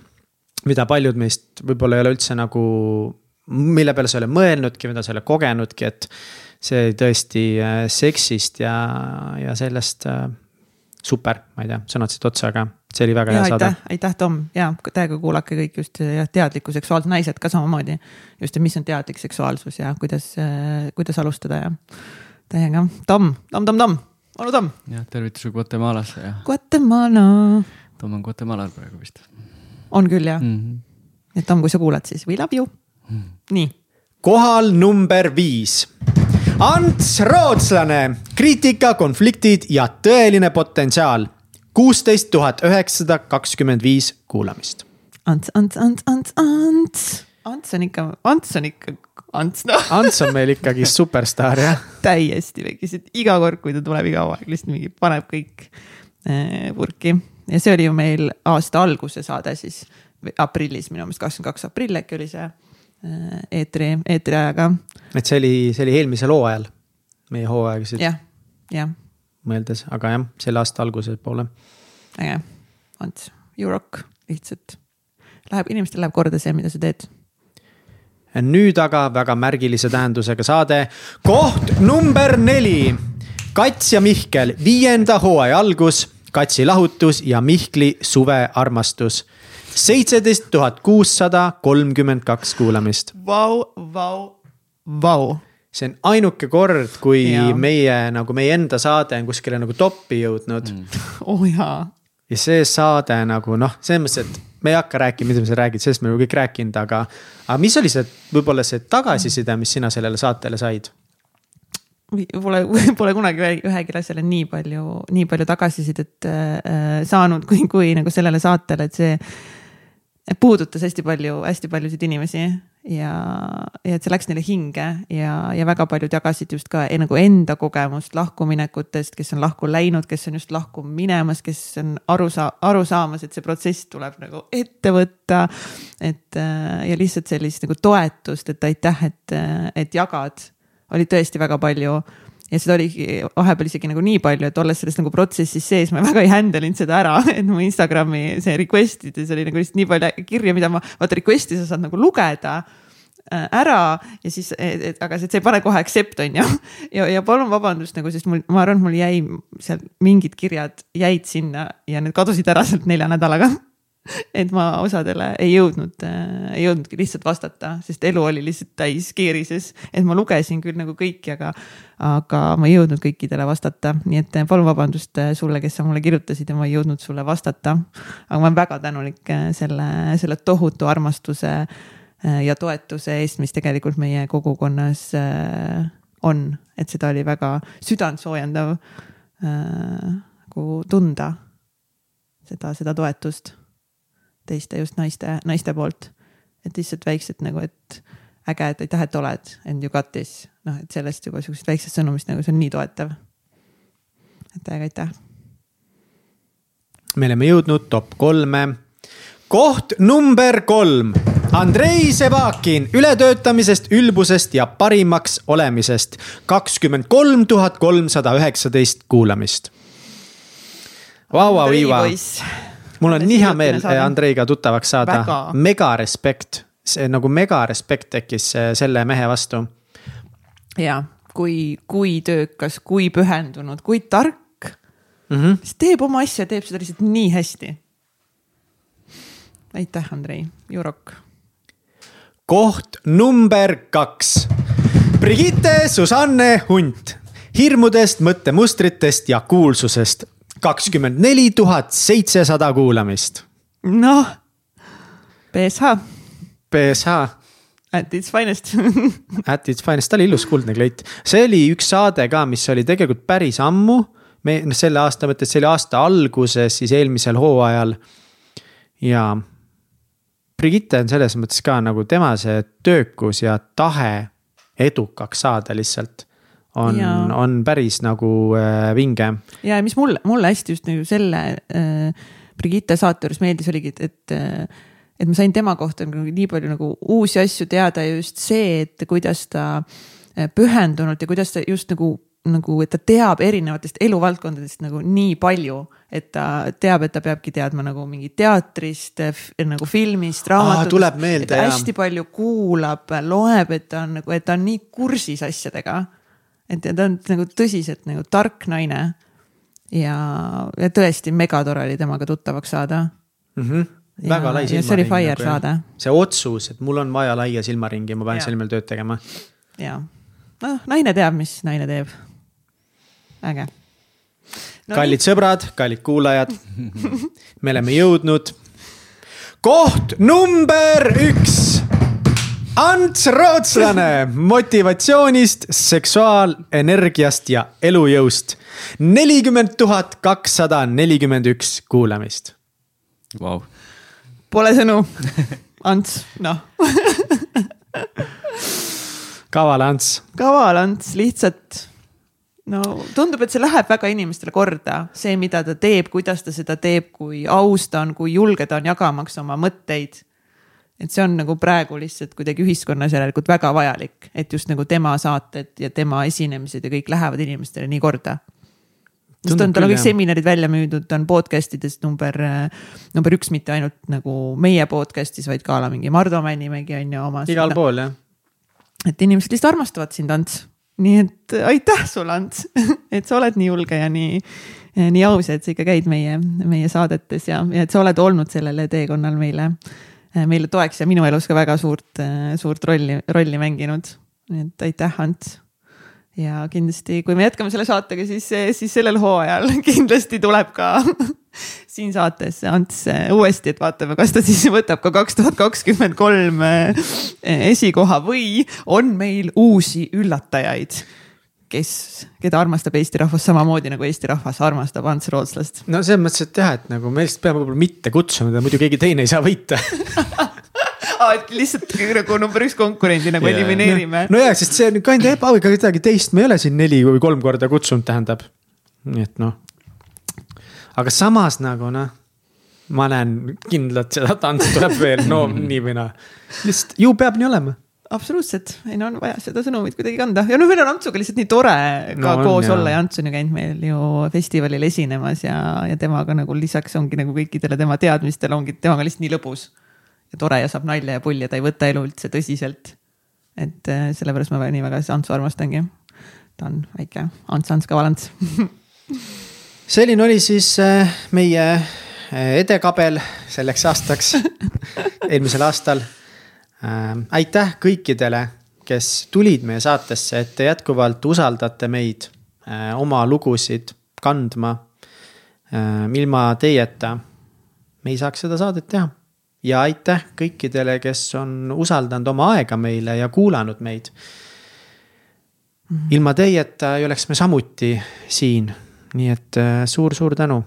[SPEAKER 3] mida paljud meist võib-olla ei ole üldse nagu mille peale sa ei ole mõelnudki, mida sa ei ole kogenudki, et see tõesti äh, seksist ja, ja sellest äh, super, ma ei tea, sõnad siit otsa, aga see oli väga
[SPEAKER 1] ja
[SPEAKER 3] hea saade
[SPEAKER 1] aitäh, aitäh, Tom. Ja täiega kuulake kõik just jah, teadliku seksuaalsus, naised ka samamoodi. just, et mis on teadlik seksuaalsus ja kuidas, kuidas alustada ja täiega, Tom, Tom, Tom, Tom, onu Tom,
[SPEAKER 2] jah, tervitusi Guatemalasse ja
[SPEAKER 1] Guatemala.
[SPEAKER 2] Tom on Guatemalal praegu vist
[SPEAKER 1] on küll jah,
[SPEAKER 2] mm. -hmm.
[SPEAKER 1] et Tom, kui sa kuulad, siis we love you. nii,
[SPEAKER 3] kohal number viis. Ants Rootslane, kriitika, konfliktid ja tõeline potentsiaal. kuusteist tuhat üheksasada kakskümmend viis kuulamist.
[SPEAKER 1] Ants, Ants, Ants, Ants, Ants. Ants on ikka, Ants on ikka, Ants noh,
[SPEAKER 3] Ants on meil ikkagi superstaar jah.
[SPEAKER 1] täiesti vekkis, et iga kord, kui ta tuleb iga aeg lihtsalt mingi paneb kõik äh, purki ja see oli ju meil aasta alguse saade siis aprillis minu meelest kakskümmend kaks aprill äkki oli see äh, eetri, eetriajaga
[SPEAKER 3] et see oli, see oli eelmisel hooajal, meie hooaegasid
[SPEAKER 1] jah, jah,
[SPEAKER 3] mõeldes, aga jah, selle aasta alguse poole.
[SPEAKER 1] äge, Ants, you rock lihtsalt. Läheb, inimestel läheb korda see, mida sa teed.
[SPEAKER 3] Nüüd aga väga märgilise tähendusega saade, koht number neli. Kats ja Mihkel, viienda hooaja algus, Katsi lahutus ja Mihkli suvearmastus. seitseteist tuhat kuussada kolmkümmend kaks kuulamist.
[SPEAKER 1] Vau, vau, vau.
[SPEAKER 3] see on ainuke kord, kui
[SPEAKER 1] Jaa.
[SPEAKER 3] meie nagu meie enda saade on kuskile nagu top'i jõudnud mm.
[SPEAKER 1] oh, jaa,
[SPEAKER 3] ja see saade nagu noh, selles mõttes, et me ei hakka rääkima, mida sa räägid, sellest me oleme kõik rääkinud, aga. aga mis oli see, võib-olla see tagasiside, mis sina sellele saatele said?
[SPEAKER 1] Pole, pole kunagi ühe- ühegi asjale nii palju, nii palju tagasisidet äh, saanud, kui, kui nagu sellele saatele, et see puudutas hästi palju, hästi paljusid inimesi ja, ja et see läks neile hinge ja, ja väga paljud jagasid just ka e- nagu enda kogemust lahkuminekutest, kes on lahku läinud, kes on just lahku minemas, kes on aru saa-, aru saamas, et see protsess tuleb nagu ette võtta. et äh, ja lihtsalt sellist nagu toetust, et aitäh, et, et jagad, oli tõesti väga palju ja seda oligi vahepeal isegi nagu nii palju, et olles selles nagu protsessis sees, ma väga ei handle inud seda ära, et mu Instagrami see request ides oli nagu lihtsalt nii palju kirju, mida ma, vaata request'i sa saad nagu lugeda äh, ära ja siis, aga see, see ei pane kohe accept on ju. ja, ja palun vabandust nagu, sest mul, ma arvan, et mul jäi seal mingid kirjad jäid sinna ja need kadusid ära sealt nelja nädalaga et ma osadele ei jõudnud äh,, ei jõudnudki lihtsalt vastata, sest elu oli lihtsalt täis keerises, et ma lugesin küll nagu kõiki, aga, aga ma ei jõudnud kõikidele vastata, nii et äh, palun vabandust äh, sulle, kes sa mulle kirjutasid ja ma ei jõudnud sulle vastata. aga ma olen väga tänulik äh, selle, selle tohutu armastuse ja toetuse eest, mis tegelikult meie kogukonnas on, et seda oli väga südantsoojendav nagu tunda seda, seda toetust teiste just naiste, naiste poolt. et lihtsalt väiksed nagu, et äge, et aitäh, et oled and you got this, noh, et sellest juba sihukesest väiksest sõnumist nagu see on nii toetav. et täiega aitäh.
[SPEAKER 3] me oleme jõudnud top kolme. koht number kolm. Andrei Sevakin ületöötamisest, ülbusest ja parimaks olemisest. kakskümmend kolm tuhat kolmsada üheksateist kuulamist. Vau, vau, Iva mul on nii hea meel
[SPEAKER 1] saade.
[SPEAKER 3] Andreiga tuttavaks saada mega respekt, see nagu mega respekt tekkis selle mehe vastu.
[SPEAKER 1] ja kui, kui töökas, kui pühendunud, kui tark,
[SPEAKER 3] Mm -hmm.
[SPEAKER 1] kes teeb oma asja, teeb seda lihtsalt nii hästi. aitäh, Andrei, you rock.
[SPEAKER 3] koht number kaks. Brigitte Susanne Hunt, hirmudest, mõttemustritest ja kuulsusest. Kakskümmend neli tuhat seitsesada kuulamist.
[SPEAKER 1] noh, BSH
[SPEAKER 3] BSH
[SPEAKER 1] at its finest
[SPEAKER 3] At its finest, ta oli ilus kuldne kleit. see oli üks saade ka, mis oli tegelikult päris ammu. me, noh selle aasta mõttes, see oli aasta alguses, siis eelmisel hooajal. ja Brigitte on selles mõttes ka nagu tema see töökus ja tahe edukaks saada lihtsalt on on päris nagu äh, vinge.
[SPEAKER 1] ja mis mulle, mulle hästi just nagu selle äh, Brigitte saate juures meeldis, oligi, et, et äh, et ma sain tema kohta nagu nii palju nagu uusi asju teada ja just see, et kuidas ta äh, pühendunult ja kuidas ta just nagu nagu, et ta teab erinevatest eluvaldkondadest nagu nii palju, et ta teab, et ta peabki teadma nagu mingi teatrist, nagu filmist, raamatutest. hästi palju kuulab, loeb, et ta on nagu, et ta on nii kursis asjadega. Et ta on nagu tõsiselt nagu tark naine. ja, ja tõesti megatore oli temaga tuttavaks saada
[SPEAKER 3] mm. -hmm väga lai silmaring.
[SPEAKER 1] see oli Fire nagu, saade.
[SPEAKER 3] see otsus, et mul on vaja laia silmaringi, ma pean selle nimel tööd tegema.
[SPEAKER 1] ja, noh, naine teab, mis naine teeb. äge
[SPEAKER 3] no,. kallid nii. sõbrad, kallid kuulajad me oleme jõudnud. koht number üks. Ants Rootslane motivatsioonist, seksuaalenergiast ja elujõust. nelikümmend tuhat kakssada nelikümmend üks kuulamist
[SPEAKER 2] wow..
[SPEAKER 1] Pole sõnu. Ants, noh
[SPEAKER 3] kaval Ants.
[SPEAKER 1] kaval Ants, lihtsalt no tundub, et see läheb väga inimestele korda, see, mida ta teeb, kuidas ta seda teeb, kui aus ta on, kui julge ta on jagamaks oma mõtteid. Et see on nagu praegu lihtsalt kuidagi ühiskonnas järelikult väga vajalik, et just nagu tema saated ja tema esinemised ja kõik lähevad inimestele nii korda. sest on, tal on kõik seminarid välja müüdud, ta on podcast idest number, number üks, mitte ainult nagu meie podcast'is, vaid ka la mingi Mardu Männimägi on ju omas.
[SPEAKER 3] igal pool jah.
[SPEAKER 1] et inimesed lihtsalt armastavad sind, Ants nii et aitäh sulle, Ants, et sa oled nii julge ja nii, nii aus, et sa ikka käid meie, meie saadetes ja, ja et sa oled olnud sellele teekonnal meile, meile toeks ja minu elus ka väga suurt, suurt rolli, rolli mänginud. nii et aitäh, Ants ja kindlasti, kui me jätkame selle saatega, siis, siis sellel hooajal kindlasti tuleb ka siin saates Ants uuesti, et vaatame, kas ta siis võtab ka kaks tuhat kakskümmend kolm esikoha või on meil uusi üllatajaid kes, keda armastab Eesti rahvas samamoodi nagu Eesti rahvas armastab Ants Rootslast.
[SPEAKER 3] no selles mõttes, et jah, et nagu me lihtsalt peame võib-olla mitte kutsuma, muidu keegi teine ei saa võita
[SPEAKER 1] aa, et lihtsalt nagu number üks konkurendi nagu yeah. elimineerime.
[SPEAKER 3] no jaa, sest see on ka enda ebaõige, kedagi teist me ei ole siin neli või kolm korda kutsunud, tähendab. nii et noh. aga samas nagu noh, ma näen kindlalt seda tantsu tuleb veel, no nii või naa. lihtsalt ju peab nii olema
[SPEAKER 1] absoluutselt, ei no on vaja seda sõnumit kuidagi kanda ja noh, meil on Antsuga lihtsalt nii tore ka no, koos on, olla ja Ants on ju käinud meil ju festivalil esinemas ja, ja temaga nagu lisaks ongi nagu kõikidele tema teadmistele ongi temaga lihtsalt nii lõbus ja tore ja saab nalja ja pulli ja ta ei võta elu üldse tõsiselt. et äh, sellepärast ma nii väga Antsu armastangi. ta on väike Ants, Ants Kaval Ants
[SPEAKER 3] selline oli siis äh, meie äh, edekabel selleks aastaks eelmisel aastal. Aitäh kõikidele, kes tulid meie saatesse, et te jätkuvalt usaldate meid oma lugusid kandma. ilma teieta me ei saaks seda saadet teha ja aitäh kõikidele, kes on usaldanud oma aega meile ja kuulanud meid. Mhm. ilma teieta ei oleks me samuti siin, nii et suur-suur äh, tänu.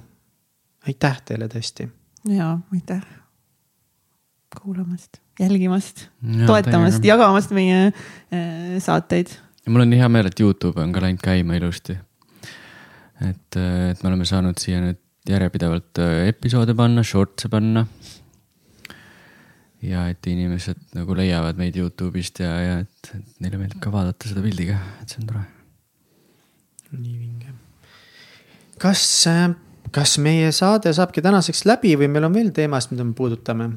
[SPEAKER 3] aitäh teile tõesti.
[SPEAKER 1] ja aitäh kuulamast, jälgimast, toetamast, jagamast meie äh, saateid.
[SPEAKER 2] ja mul on hea meel, et Youtube on ka läinud käima ilusti. et, äh, et me oleme saanud siia nüüd järjepidevalt episoode panna, shorts'e panna ja et inimesed nagu leiavad meid Youtube'ist ja, ja et, et neile meeldib ka vaadata seda pildi ka, et see on tore.
[SPEAKER 3] nii vinge. kas, äh, kas meie saade saabki tänaseks läbi või meil on veel teemasid, mida me puudutame?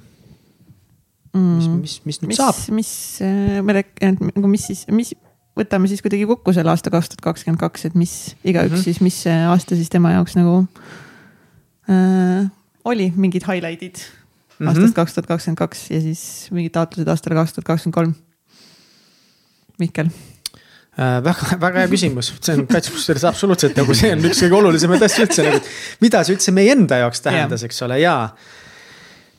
[SPEAKER 3] Mis, mis, mis nüüd mis, saab?
[SPEAKER 1] mis äh, me rääk-, nagu mis siis, mis, võtame siis kuidagi kokku selle aasta kaks tuhat kakskümmend kaks, et mis igaüks mm -hmm. siis, mis aasta siis tema jaoks nagu äh, oli, mingid highlight'id mm -hmm. aastast kaks tuhat kakskümmend kaks ja siis mingid taotlused aastale kaks tuhat kakskümmend kolm. Mihkel
[SPEAKER 3] äh,. väga, väga hea küsimus, see on kusjuures absoluutselt nagu see on üks kõige olulisemaid asju üldse nagu, mida see üldse meie enda jaoks tähendas, eks ole, ja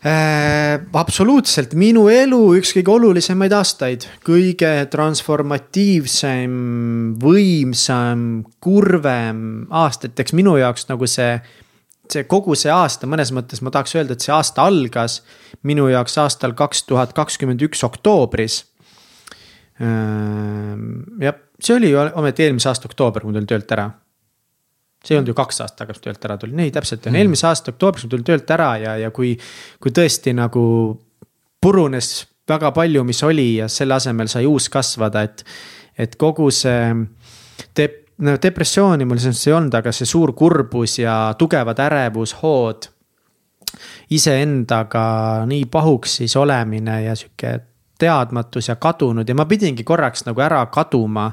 [SPEAKER 3] äh,. absoluutselt minu elu üks kõige olulisemaid aastaid, kõige transformatiivsem, võimsam, kurvem aastateks minu jaoks nagu see see kogu see aasta, mõnes mõttes ma tahaks öelda, et see aasta algas minu jaoks aastal kaks tuhat kakskümmend üks oktoobris. jah, see oli ju ometi eelmise aasta oktoober, kui ma tulin töölt ära. See ei olnud ju kaks aastat tagasi töölt ära tulin, ei täpselt on mm. eelmise aasta oktoobris ma tulin töölt ära ja, ja kui, kui tõesti nagu purunes väga palju, mis oli ja selle asemel sai uus kasvada, et, et kogu see dep-, no depressiooni mul selles mõttes ei olnud, aga see suur kurbus ja tugevad ärevushood. iseendaga nii pahuks siis olemine ja sihuke teadmatus ja kadunud ja ma pidingi korraks nagu ära kaduma.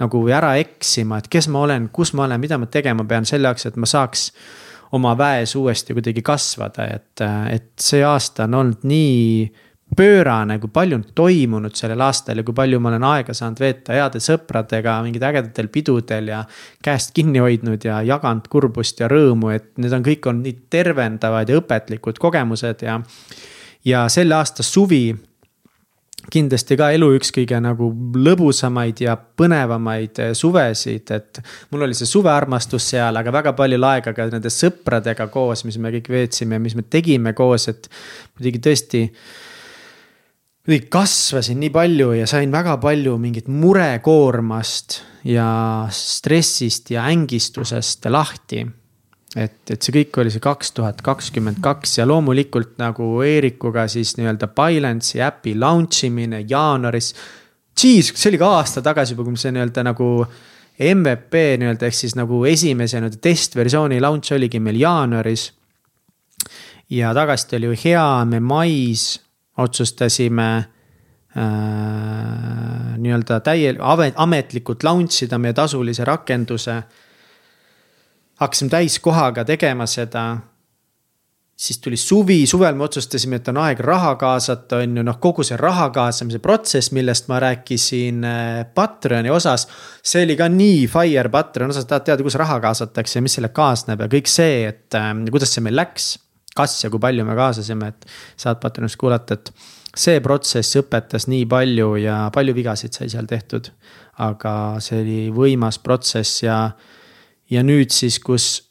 [SPEAKER 3] Nagu ära eksima, et kes ma olen, kus ma olen, mida ma tegema pean selle jaoks, et ma saaks oma väes uuesti kuidagi kasvada, et, et see aasta on olnud nii pöörane, kui palju on toimunud sellel aastal ja kui palju ma olen aega saanud veeta heade sõpradega mingid ägedatel pidudel ja. käest kinni hoidnud ja jaganud kurbust ja rõõmu, et need on kõik on nii tervendavad ja õpetlikud kogemused ja. ja selle aasta suvi kindlasti ka elu üks kõige nagu lõbusamaid ja põnevamaid suvesid, et. mul oli see suvearmastus seal, aga väga palju aega ka nende sõpradega koos, mis me kõik veetsime ja mis me tegime koos, et muidugi tõesti kuidagi kasvasin nii palju ja sain väga palju mingit murekoormast ja stressist ja ängistusest lahti. Et, et see kõik oli see kaks tuhat kakskümmend kaks ja loomulikult nagu Eerikuga siis nii-öelda Bylance'i äpi launch imine jaanuaris. Jeez, see oli ka aasta tagasi juba, kui see nii-öelda nagu MVP nii-öelda ehk siis nagu esimese nii-öelda testversiooni launch oligi meil jaanuaris. ja tagasiside oli ju hea, me mais otsustasime äh, nii-öelda täie-, ametlikult launch ida meie tasulise rakenduse. Hakkasime täiskohaga tegema seda. siis tuli suvi, suvel me otsustasime, et on aeg raha kaasata, on ju, noh, kogu see raha kaasamise protsess, millest ma rääkisin äh, Patreoni osas. see oli ka nii fire Patreoni osas, tahad teada, kus raha kaasatakse ja mis sellega kaasneb ja kõik see, et äh, kuidas see meil läks kas ja kui palju me kaasasime, et saad Patreonis kuulata, et see protsess õpetas nii palju ja palju vigasid sai seal tehtud. aga see oli võimas protsess ja, ja nüüd siis, kus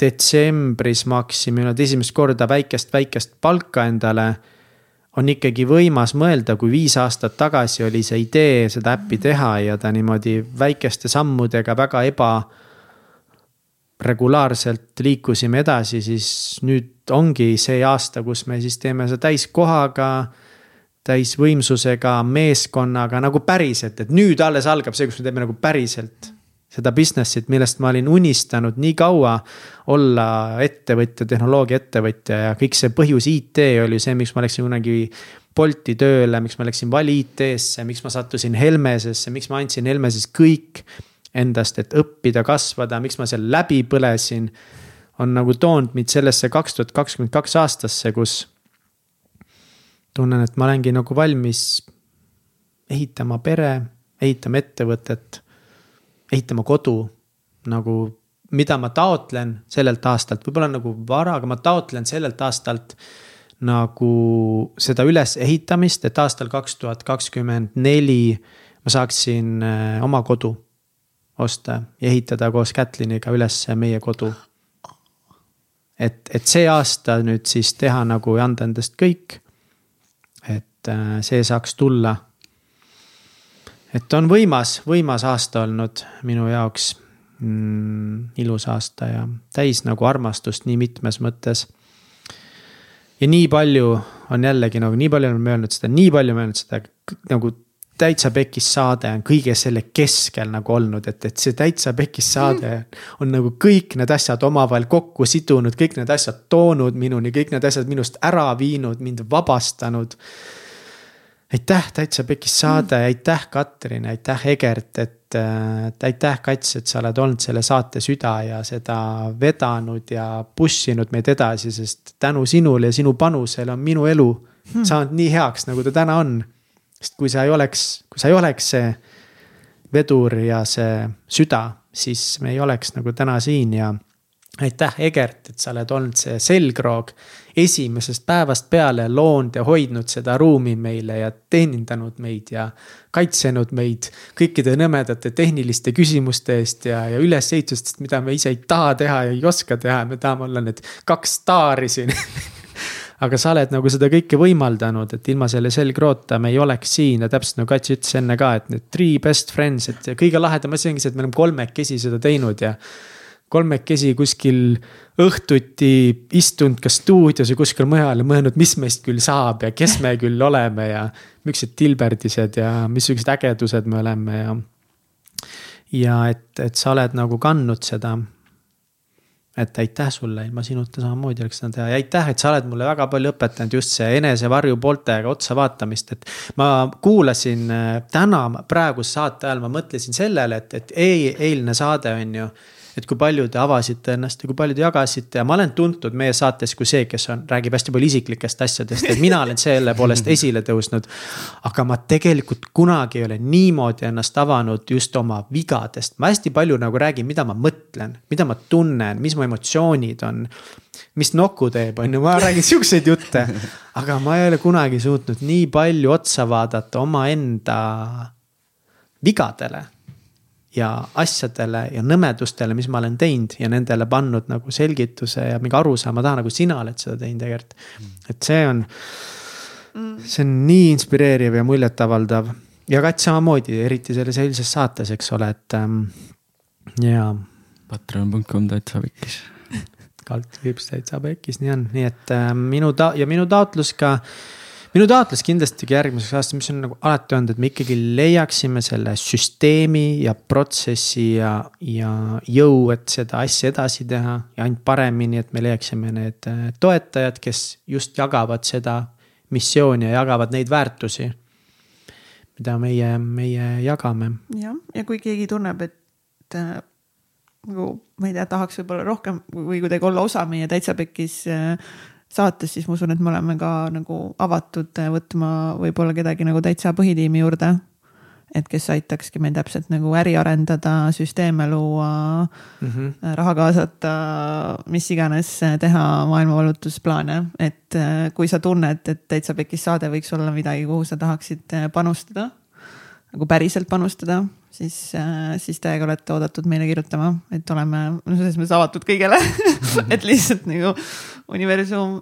[SPEAKER 3] detsembris maksime nüüd esimest korda väikest, väikest palka endale on ikkagi võimas mõelda, kui viis aastat tagasi oli see idee seda äppi teha ja ta niimoodi väikeste sammudega väga eba regulaarselt liikusime edasi, siis nüüd ongi see aasta, kus me siis teeme seda täiskohaga. täisvõimsusega, meeskonnaga nagu päriselt, et nüüd alles algab see, kus me teeme nagu päriselt seda business'it, millest ma olin unistanud nii kaua. olla ettevõtja, tehnoloogia ettevõtja ja kõik see põhjus IT oli see, miks ma läksin kunagi Bolti tööle, miks ma läksin Vali IT-sse, miks ma sattusin Helmesesse, miks ma andsin Helmeses kõik endast, et õppida, kasvada, miks ma seal läbi põlesin. on nagu toonud mind sellesse kaks tuhat kakskümmend kaks aastasse, kus. tunnen, et ma olengi nagu valmis ehitama pere, ehitama ettevõtet, ehitama kodu nagu mida ma taotlen sellelt aastalt, võib-olla nagu vara, aga ma taotlen sellelt aastalt nagu seda ülesehitamist, et aastal kaks tuhat kakskümmend neli ma saaksin äh, oma kodu osta ja ehitada koos Kätliniga üles meie kodu. et, et see aasta nüüd siis teha nagu ja anda endast kõik. et äh, see saaks tulla. Et on võimas, võimas aasta olnud minu jaoks mm,. ilus aasta ja täis nagu armastust nii mitmes mõttes. ja nii palju on jällegi nagu nii palju oleme öelnud seda, nii palju me öelnud seda nagu täitsa pekis saade on kõige selle keskel nagu olnud, et, et see täitsa pekis saade on nagu kõik need asjad omavahel kokku sidunud, kõik need asjad toonud minuni, kõik need asjad minust ära viinud, mind vabastanud. Aitäh, täitsa pekis saade, aitäh, Katrin, aitäh, Egert, et äh, aitäh, Kats, et sa oled olnud selle saate süda ja seda vedanud ja push inud meid edasi, sest tänu sinule ja sinu panusele on minu elu hmm. saanud nii heaks, nagu ta täna on. Sest kui sa ei oleks, kui sa ei oleks see vedur ja see süda, siis me ei oleks nagu täna siin ja aitäh, Egert, et sa oled olnud see selgroog esimesest päevast peale loonud ja hoidnud seda ruumi meile ja teenindanud meid ja kaitsenud meid kõikide nõmedate tehniliste küsimuste eest ja, ja ülesehitustest, mida me ise ei taha teha ja ei oska teha, me tahame olla need kaks staari siin aga sa oled nagu seda kõike võimaldanud, et ilma selle selgroota me ei oleks siin ja täpselt nagu Kats ütles enne ka, et need three best friends, et kõige lahedam asi ongi see, et me oleme kolmekesi seda teinud ja. Kolmekesi kuskil õhtuti istunud kas stuudios või kuskil mujal ja mõelnud, mis meist küll saab ja kes me küll oleme ja. millised tilberdised ja missugused ägedused me oleme ja ja et, et sa oled nagu kandnud seda et aitäh sulle, ilma sinuta samamoodi oleks seda teha ja aitäh, et sa oled mulle väga palju õpetanud just see enesevarju pooltega otsa vaatamist, et. ma kuulasin äh, täna, praeguse saate ajal ma mõtlesin sellele, et, et ei, eilne saade on ju et kui palju te avasite ennast ja kui palju te jagasite ja ma olen tuntud meie saates kui see, kes on, räägib hästi palju isiklikest asjadest, et mina olen selle poolest esile tõusnud. aga ma tegelikult kunagi ei ole niimoodi ennast avanud just oma vigadest, ma hästi palju nagu räägin, mida ma mõtlen, mida ma tunnen, mis mu emotsioonid on mis nokku teeb, on ju, ma räägin siukseid jutte. aga ma ei ole kunagi suutnud nii palju otsa vaadata omaenda vigadele ja asjadele ja nõmedustele, mis ma olen teinud ja nendele pannud nagu selgituse ja mingi arusaama taha, nagu sina oled seda teinud tegelikult. et see on, see on nii inspireeriv ja muljetavaldav ja Kats samamoodi, eriti selles eilses saates, eks ole, et ähm, ja.
[SPEAKER 2] patreon.com täitsa pekkis.
[SPEAKER 3] kaldkriips täitsa pekkis, nii on, nii et äh, minu ta- ja minu taotlus ka äh, minu taotlus kindlasti järgmiseks aastaks, mis on nagu alati olnud, et me ikkagi leiaksime selle süsteemi ja protsessi ja, ja jõu, et seda asja edasi teha ja ainult paremini, et me leiaksime need äh, toetajad, kes just jagavad seda missiooni ja jagavad neid väärtusi. mida meie, meie jagame.
[SPEAKER 1] jah, ja kui keegi tunneb, et äh, nagu ma ei tea, tahaks võib-olla rohkem või kuidagi olla osa meie täitsa pekkis äh, saates, siis ma usun, et me oleme ka nagu avatud võtma võib-olla kedagi nagu täitsa põhitiimi juurde. et kes aitakski meil täpselt nagu äri arendada, süsteeme luua mm, -hmm. raha kaasata, mis iganes, teha maailmavalutusplaane, et kui sa tunned, et täitsa pekis saade võiks olla midagi, kuhu sa tahaksid panustada nagu päriselt panustada, siis, äh, siis täiega olete oodatud meile kirjutama, et oleme no selles mõttes avatud kõigele et lihtsalt nagu universum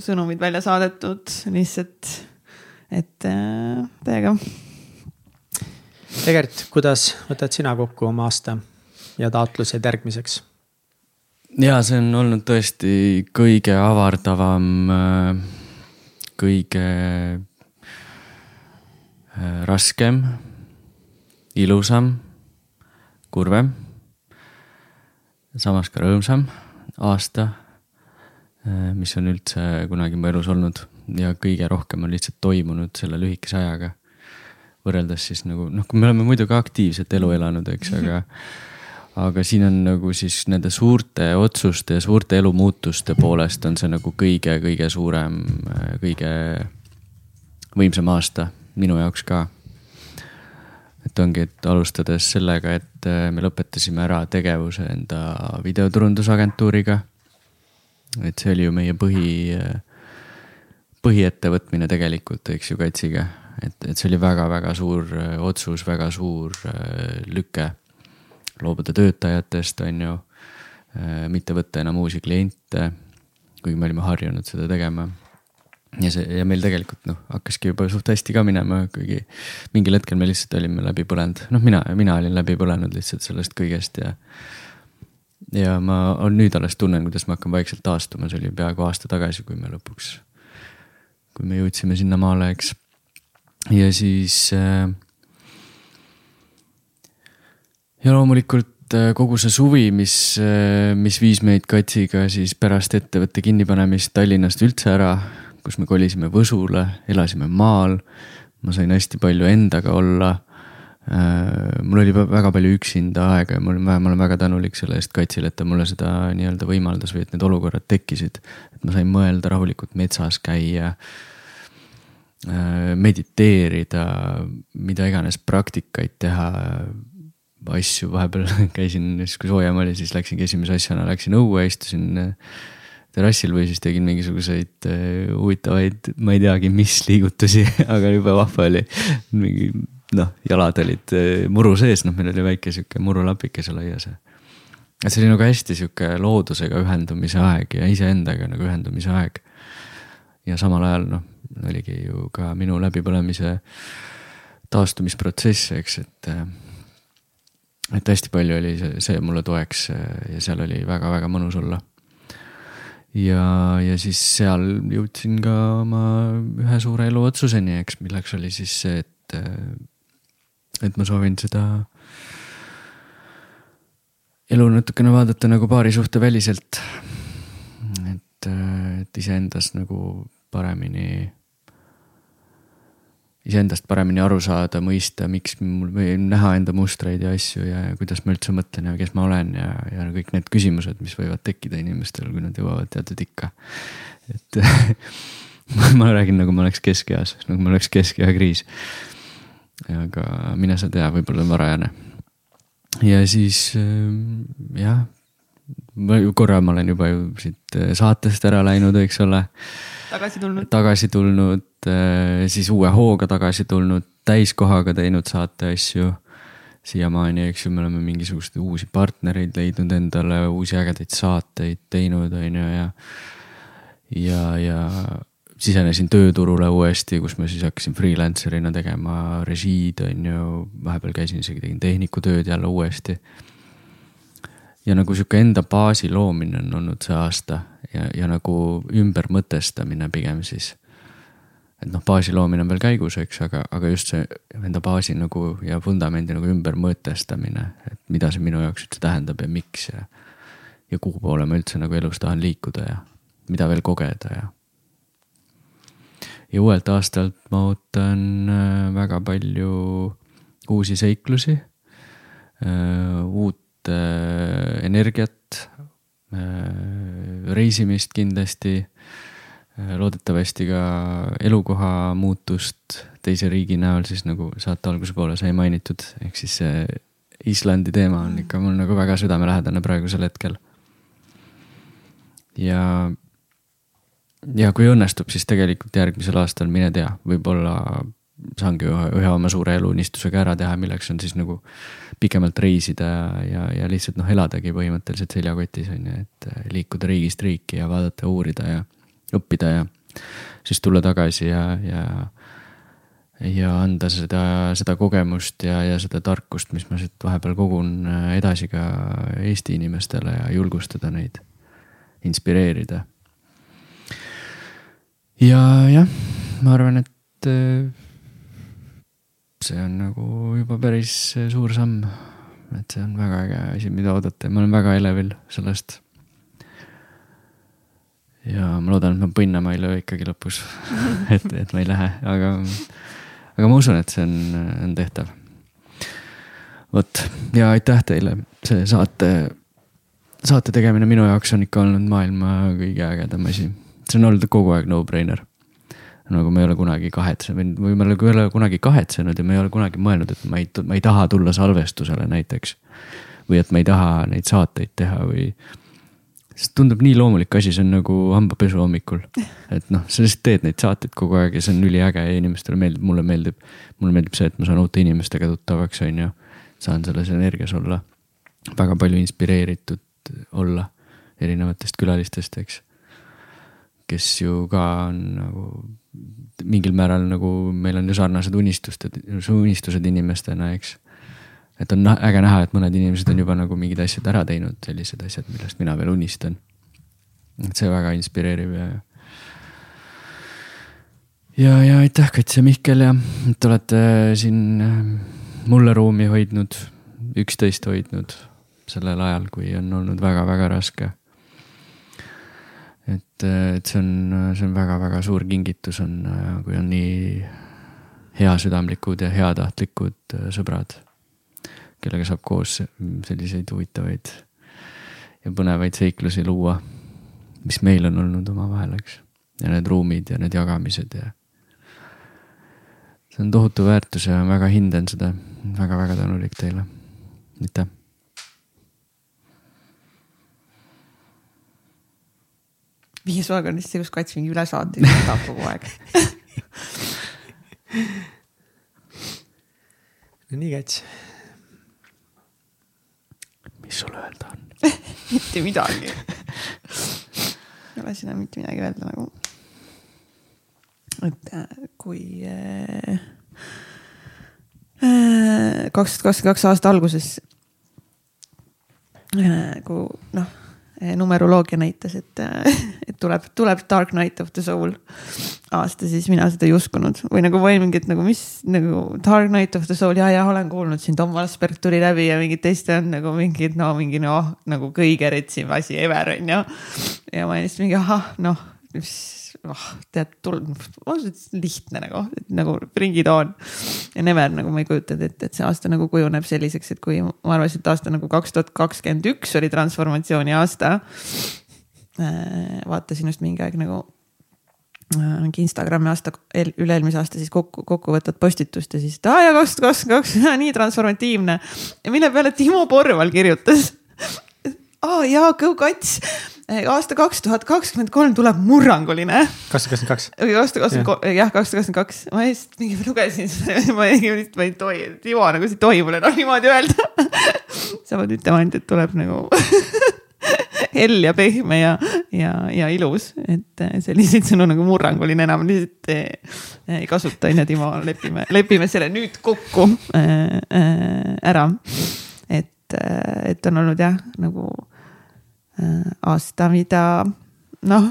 [SPEAKER 1] sõnumid välja saadetud, lihtsalt, et äh, täiega.
[SPEAKER 3] Egert, kuidas võtad sina kokku oma aasta ja taotlused järgmiseks?
[SPEAKER 2] ja see on olnud tõesti kõige avardavam, äh, kõige äh, raskem, ilusam, kurvem, samas ka rõõmsam aasta Äh, mis on üldse kunagi mu elus olnud ja kõige rohkem on lihtsalt toimunud selle lühikese ajaga. võrreldes siis nagu noh, kui me oleme muidugi aktiivset elu elanud, eks, aga, aga siin on nagu siis nende suurte otsuste ja suurte elumuutuste poolest on see nagu kõige-kõige suurem, kõige võimsam aasta minu jaoks ka. Et ongi, et alustades sellega, et me lõpetasime ära tegevuse enda videoturundusagentuuriga et see oli ju meie põhi, põhiettevõtmine tegelikult, eks ju, Katsiga. et, et see oli väga-väga suur äh, otsus, väga suur äh, lüke. loobuda töötajatest, on ju, äh, mitte võtta enam uusi kliente, kuigi me olime harjunud seda tegema ja see ja meil tegelikult noh, hakkaski juba suht hästi ka minema, kuigi mingil hetkel me lihtsalt olime läbi põlenud, noh, mina, mina olin läbi põlenud lihtsalt sellest kõigest ja ja ma nüüd alles tunnen, kuidas ma hakkan vaikselt taastuma, see oli peaaegu aasta tagasi, kui me lõpuks, kui me jõudsime sinnamaale, eks. ja siis äh,. ja loomulikult äh, kogu see suvi, mis äh,, mis viis meid Katsiga siis pärast ettevõtte kinnipanemist Tallinnast üldse ära, kus me kolisime Võsule, elasime maal. ma sain hästi palju endaga olla Äh, mul oli väga palju üksinda aega ja mul, ma olen väga tänulik selle eest Kaitsile, et ta mulle seda nii-öelda võimaldas või et need olukorrad tekkisid. et ma sain mõelda rahulikult metsas käia, äh, mediteerida, mida iganes praktikaid teha. asju vahepeal käisin, siis kui soojem oli, siis läksingi esimese asjana läksin õue, istusin äh, terrassil või siis tegin mingisuguseid huvitavaid, ma ei teagi, mis liigutusi aga jube vahva oli. mingi noh, jalad olid eh, muru sees, noh, meil oli väike sihuke murulapike seal aias. et see oli nagu hästi sihuke loodusega ühendumise aeg ja iseendaga nagu ühendumise aeg. ja samal ajal noh, oligi ju ka minu läbipõlemise taastumisprotsess, eks, et. Eh, et hästi palju oli see, see mulle toeks ja seal oli väga-väga mõnus olla ja, ja siis seal jõudsin ka oma ühe suure eluotsuseni, eks, milleks oli siis see, et et ma soovin seda elu natukene vaadata nagu paarisuhte väliselt. et, et iseendas nagu paremini, iseendast paremini aru saada, mõista, miks mul või näha enda mustreid ja asju ja, kuidas ma üldse mõtlen ja kes ma olen ja, ja kõik need küsimused, mis võivad tekkida inimestel, kui nad jõuavad teatud ikka. et ma räägin nagu ma oleks keskeas, nagu ma oleks keskeha kriis. aga mine sa tea, võib-olla on varajane. ja siis jah, korra ma olen juba ju siit saatest ära läinud, eks ole
[SPEAKER 1] tagasi tulnud.
[SPEAKER 2] tagasi tulnud, äh, siis uue hooga tagasi tulnud, täiskohaga teinud saate asju. siiamaani, eks ju, me oleme mingisuguseid uusi partnereid leidnud endale, uusi ägedaid saateid teinud, on ju, ja. ja, ja sisenesin tööturule uuesti, kus ma siis hakkasin freelancer'ina tegema režiid, on ju, vahepeal käisin isegi tegin tehnikutööd jälle uuesti ja nagu sihuke enda baasi loomine on olnud see aasta ja, ja nagu ümbermõtestamine pigem siis. et noh, baasi loomine on veel käigus, eks, aga, aga just see enda baasi nagu ja vundamendi nagu ümbermõtestamine, et mida see minu jaoks üldse tähendab ja miks ja. ja kuhu poole ma üldse nagu elus tahan liikuda ja mida veel kogeda ja. ja uuelt aastalt ma ootan äh, väga palju uusi seiklusi, äh, uut äh, energiat äh,, reisimist kindlasti äh,. loodetavasti ka elukoha muutust teise riigi näol, siis nagu saate alguse poole sai mainitud, ehk siis see Islandi teema on ikka mul nagu väga südamelähedane praegusel hetkel. ja, ja kui õnnestub, siis tegelikult järgmisel aastal, mine tea, võib-olla saangi ühe, ühe oma suure eluunistusega ära teha, milleks on siis nagu pikemalt reisida ja, ja, ja lihtsalt noh, eladagi põhimõtteliselt seljakotis on ju, et äh, liikuda riigist riiki ja vaadata, uurida ja õppida ja siis tulla tagasi ja, ja ja anda seda, seda kogemust ja, ja seda tarkust, mis ma siit vahepeal kogun äh, edasi ka Eesti inimestele ja julgustada neid, inspireerida. ja jah, ma arvan, et äh, see on nagu juba päris suur samm. et see on väga äge asi, mida oodata ja ma olen väga elevil sellest. ja ma loodan, et ma põnnama ei löö ikkagi lõpus et, et ma ei lähe, aga, aga ma usun, et see on, on tehtav. vot ja aitäh teile, see saate, saate tegemine minu jaoks on ikka olnud maailma kõige ägedam asi. see on olnud kogu aeg no-brainer nagu ma ei ole kunagi kahetsenud või ma ei ole kunagi kahetsenud ja ma ei ole kunagi mõelnud, et ma ei, ma ei taha tulla salvestusele näiteks. või et ma ei taha neid saateid teha või. sest tundub nii loomulik asi, see on nagu hambapesu hommikul. et noh, sa lihtsalt teed neid saateid kogu aeg ja see on üliäge ja inimestele meeldib, mulle meeldib. mulle meeldib see, et ma saan uute inimestega tuttavaks, on ju. saan selles energias olla. väga palju inspireeritud olla erinevatest külalistest, eks kes ju ka on nagu mingil määral nagu meil on ju sarnased unistused, unistused inimestena, eks. et on äge näha, et mõned inimesed on juba nagu mingid asjad ära teinud, sellised asjad, millest mina veel unistan. et see väga inspireerib ja. ja, ja aitäh, Kats ja Mihkel ja, et olete siin äh, mulle ruumi hoidnud, üksteist hoidnud sellel ajal, kui on olnud väga-väga raske et, et see on, see on väga-väga suur kingitus on, kui on nii heasüdamlikud ja heatahtlikud äh, sõbrad, kellega saab koos selliseid huvitavaid ja põnevaid seiklusi luua, mis meil on olnud omavahel, eks. ja need ruumid ja need jagamised ja. see on tohutu väärtus ja väga hindan seda väga,, väga-väga tänulik teile, aitäh
[SPEAKER 1] viies vaagon on siis, kus kats mingi üle saati võtab kogu aeg
[SPEAKER 3] no nii, Kats.
[SPEAKER 2] mis sul öelda on
[SPEAKER 1] mitte midagi ei ole sinna mitte midagi öelda nagu. et äh, kui äh, kaks tuhat kakskümmend kaks aasta alguses, kui noh numeroloogia näitas, et, et tuleb, tuleb Dark Night of the Soul aasta, siis mina seda ei uskunud või nagu või mingit nagu, mis nagu Dark Night of the Soul ja, ja olen kuulnud siin Tom Asperg tuli läbi ja mingid teised on nagu mingid no mingi noh, nagu kõige retsim asi ever on ju. ja ma olin lihtsalt mingi ahah, noh, mis oh, tead, lihtne nagu, nagu bring it on. ja never nagu ma ei kujutanud ette, et see aasta nagu kujuneb selliseks, et kui ma arvasin, et aasta nagu kaks tuhat kakskümmend üks oli transformatsiooni aasta. Äh, vaatasin just mingi aeg nagu äh, mingi Instagrami aasta, üle-eelmise aasta siis kokku, kokkuvõtvad postitust ja siis, et aa ja kaks kakskümmend kaks, nii transformatiivne. ja mille peale Timo Porval kirjutas aa jaa, Go Kats aasta kaks tuhat kakskümmend kolm tuleb murranguline.
[SPEAKER 3] kakssada kakskümmend kaks.
[SPEAKER 1] aasta kakskümmend jah, kakssada kakskümmend kaks, ma lihtsalt mingi lugesin seda, ma lihtsalt, ma ei tohi, Timo nagu ei tohi mulle noh niimoodi öelda sa pead ütlema ainult, et tuleb nagu hell ja pehme ja, ja, ja ilus, et selliseid sõnu nagu murranguline enam lihtsalt eh, ei kasuta, on ju, Timo, lepime, lepime selle nüüd kokku äh, äh, ära. et, et on olnud jah, nagu aasta, mida noh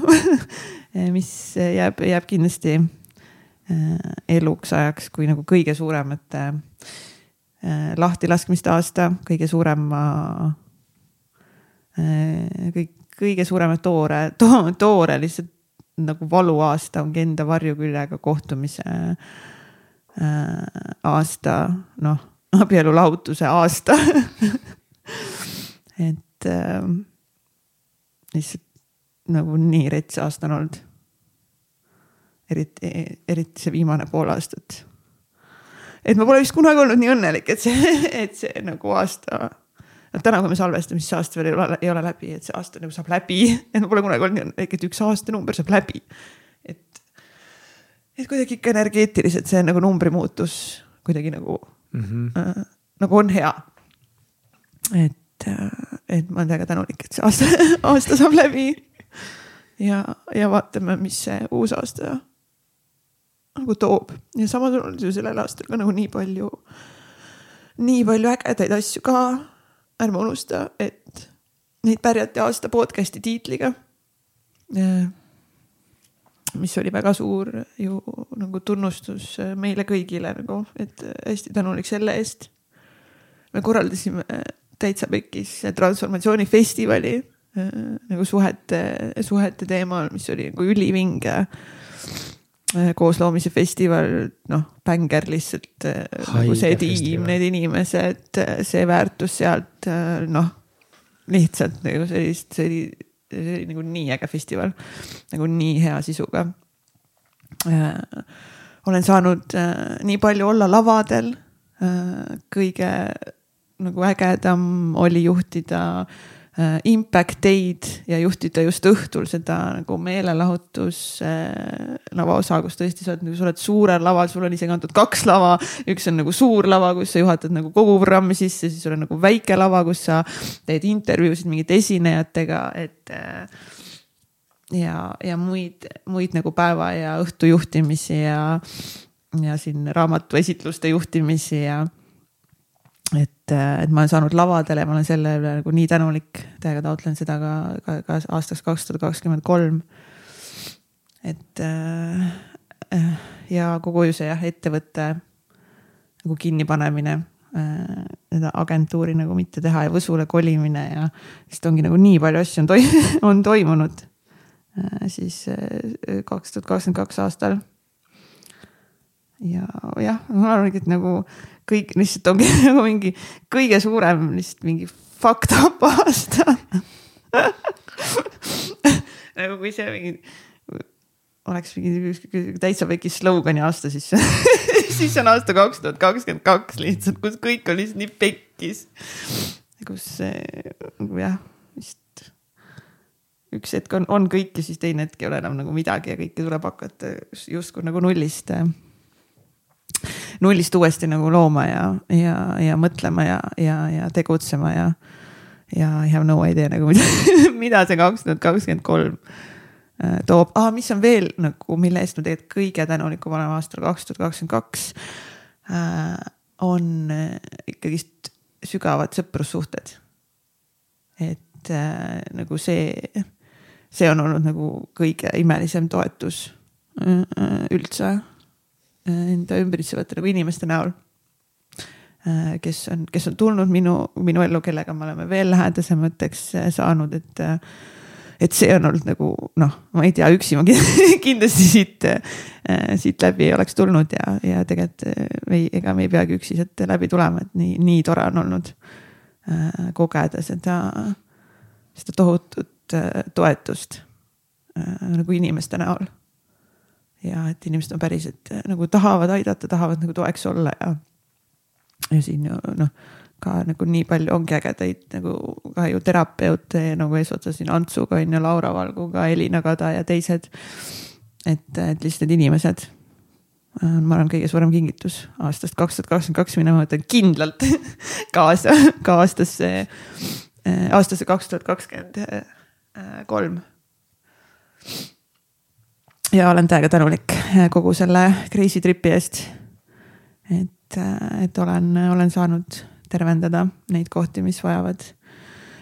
[SPEAKER 1] mis jääb, jääb kindlasti äh, eluks ajaks kui nagu kõige suuremate äh, lahtilaskmiste aasta, kõige suurema, kõik, kõige suurema toore to,, toore lihtsalt nagu valuaasta ongi enda varjuküljega kohtumise aasta, noh, abielulahutuse aasta. Et lihtsalt nagu nii rets aasta on olnud. eriti, eriti see viimane pool aastat. et ma pole vist kunagi olnud nii õnnelik, et see, et see nagu aasta no täna, kui me salvestame, siis see aasta veel ei ole, ei ole läbi, et see aasta nagu saab läbi, et ma pole kunagi olnud nii õnnelik, et üks aastanumber saab läbi. et, et kuidagi ikka energeetiliselt see nagu numbri muutus kuidagi nagu mm, -hmm. äh, nagu on hea. et et, et ma olen väga tänulik, et see aasta, aasta saab läbi. ja, ja vaatame, mis see uus aasta nagu toob ja samas on ju sellel aastal ka nagu nii palju, nii palju ägedaid asju ka. ärme unusta, et neid pärjati aasta podcast'i tiitliga. mis oli väga suur ju nagu tunnustus meile kõigile nagu, et hästi tänulik selle eest. me korraldasime täitsa pekkis transformatsiooni festivali äh, nagu suhete, suhete teemal, mis oli nagu ülivinge äh, koosloomise festival, noh, bänger lihtsalt äh, nagu see tiim, need inimesed, see väärtus sealt, noh, lihtsalt nagu sellist, see oli, see oli nagu nii äge festival, nagu nii hea sisuga. olen saanud nii palju olla lavadel, kõige nagu ägedam oli juhtida äh, Impact Day'd ja juhtida just õhtul seda nagu meelelahutus äh, lavaosa, kus tõesti sa oled nagu, sa oled suurel laval, sul on isegi antud kaks lava. üks on nagu suur lava, kus sa juhatad nagu kogu programmi sisse, siis sul on nagu väike lava, kus sa teed intervjuusid mingite esinejatega, et äh, ja, ja muid, muid nagu päeva ja õhtu juhtimisi ja, ja siin raamatu esitluste juhtimisi ja et, et ma olen saanud lavadele, ma olen selle üle nagu nii tänulik, täiega taotlen seda ka, ka, ka aastaks kaks tuhat kakskümmend kolm. et äh, ja kogu see jah, ettevõtte nagu kinnipanemine äh,, seda agentuuri nagu mitte teha ja Võsule kolimine ja lihtsalt ongi nagu nii palju asju on toi-, on toimunud äh, siis äh, kaks tuhat kakskümmend kaks aastal. Ja jah, ma arvan, et nagu kõik lihtsalt ongi nagu mingi kõige suurem lihtsalt mingi fucked up aasta nagu kui see mingi oleks mingi täitsa väike slogani aasta, siis siis on aasta kaks tuhat kakskümmend kaks lihtsalt, kus kõik on lihtsalt nii pekkis. kus nagu jah, vist üks hetk on, on kõik ja siis teine hetk ei ole enam nagu midagi ja kõike tuleb hakata justkui nagu nullist nullist uuesti nagu looma ja, ja, ja mõtlema ja, ja, ja tegutsema ja. ja I have no idea nagu mida, mida see kaks tuhat kakskümmend kolm äh, toob ah,, mis on veel nagu, mille eest ma tegelikult kõige tänulikum olen aastal kaks tuhat kakskümmend kaks. Äh, on äh, ikkagist sügavad sõprussuhted. et äh, nagu see, see on olnud nagu kõige imelisem toetus üldse enda ümbritsevate nagu inimeste näol äh,. kes on, kes on tulnud minu, minu ellu, kellega me oleme veel lähedasemateks äh, saanud, et äh, et see on olnud nagu noh, ma ei tea, üksi ma kindlasti siit, äh, siit läbi ei oleks tulnud ja, ja tegelikult äh, ei, ega me ei peagi üksi sealt läbi tulema, et nii, nii tore on olnud äh, kogeda seda, seda tohutut toetust nagu inimeste näol. Ja et inimesed on päriselt nagu tahavad aidata, tahavad nagu toeks olla ja, ja siin ju noh ka nagu nii palju ongi ägedaid nagu ka ju terapeute nagu eesotsas siin Antsuga on ju, Laura Valguga, Elina Kada ja teised. et, et lihtsalt need inimesed on, ma arvan, kõige suurem kingitus aastast kaks tuhat kakskümmend kaks, mina mõtlen kindlalt kaasa, ka aastasse, aastasse kaks tuhat kakskümmend kolm. Ja olen täiega tänulik kogu selle crazy trip'i eest. et, et olen, olen saanud tervendada neid kohti, mis vajavad,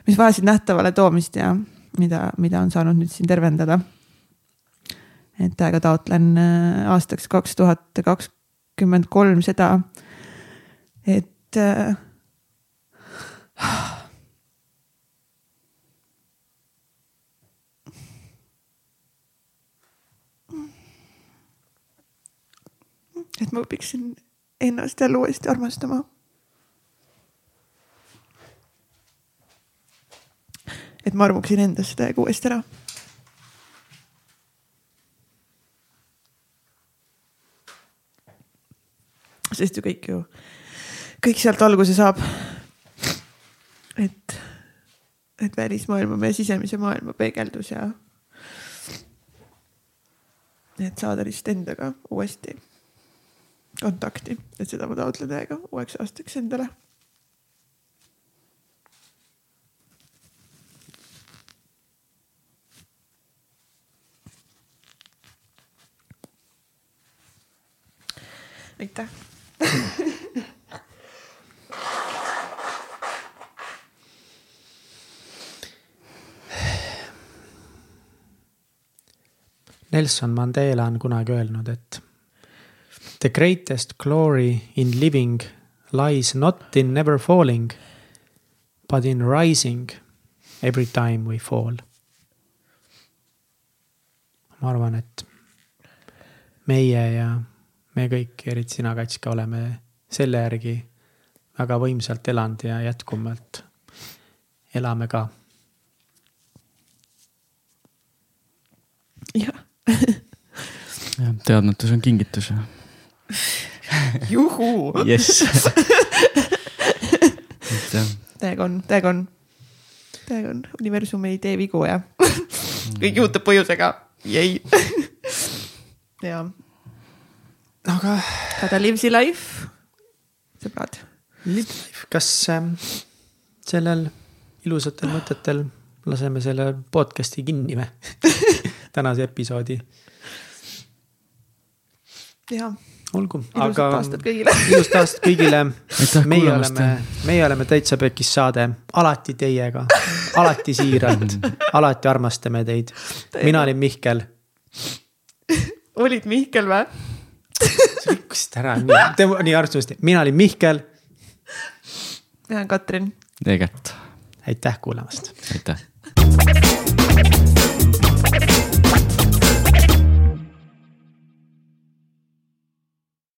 [SPEAKER 1] mis vajasid nähtavale toomist ja mida, mida on saanud nüüd siin tervendada. et aega taotlen äh, aastaks kaks tuhat kakskümmend kolm seda, et äh, et ma õpiksin ennast jälle uuesti armastama et ma armuksin endasse täiega uuesti ära. sest ju kõik ju, kõik sealt alguse saab. et, et välismaailm on meie sisemise maailma peegeldus ja. et saada lihtsalt endaga uuesti kontakti, et seda ma taotlen täiega uueks aastaks endale. Aitäh.
[SPEAKER 3] Nelson Mandela on kunagi öelnud, et the greatest glory in living lies not in never falling, but in rising every time we fall. ma arvan, et meie ja me kõik, eriti sina, Katska, oleme selle järgi väga võimsalt elanud ja jätkuvalt elame ka.
[SPEAKER 1] jah.
[SPEAKER 2] jah, teadmatus on kingitus.
[SPEAKER 1] juhu.
[SPEAKER 2] jess.
[SPEAKER 1] täiega on, täiega on, täiega on, universum ei tee vigu ja kõik juhtub põhjusega, jäi. ja
[SPEAKER 3] aga.
[SPEAKER 1] Gotta live the life, sõbrad.
[SPEAKER 3] Live life, kas äh, sellel ilusatel mõtetel laseme selle podcast'i kinni või tänase episoodi.
[SPEAKER 1] jah.
[SPEAKER 3] Olgu,
[SPEAKER 1] aga. ilusat aastat kõigile
[SPEAKER 3] ilusat aastat kõigile. meie oleme, meie oleme Täitsa Pekis saade, alati teiega, alati siiralt, alati armastame teid. mina olin Mihkel.
[SPEAKER 1] olid Mihkel või?
[SPEAKER 3] sa rikkusid ära nii, nii armsasti, mina olin Mihkel.
[SPEAKER 1] mina olen Katrin.
[SPEAKER 2] Egert.
[SPEAKER 3] aitäh kuulamast.
[SPEAKER 2] aitäh.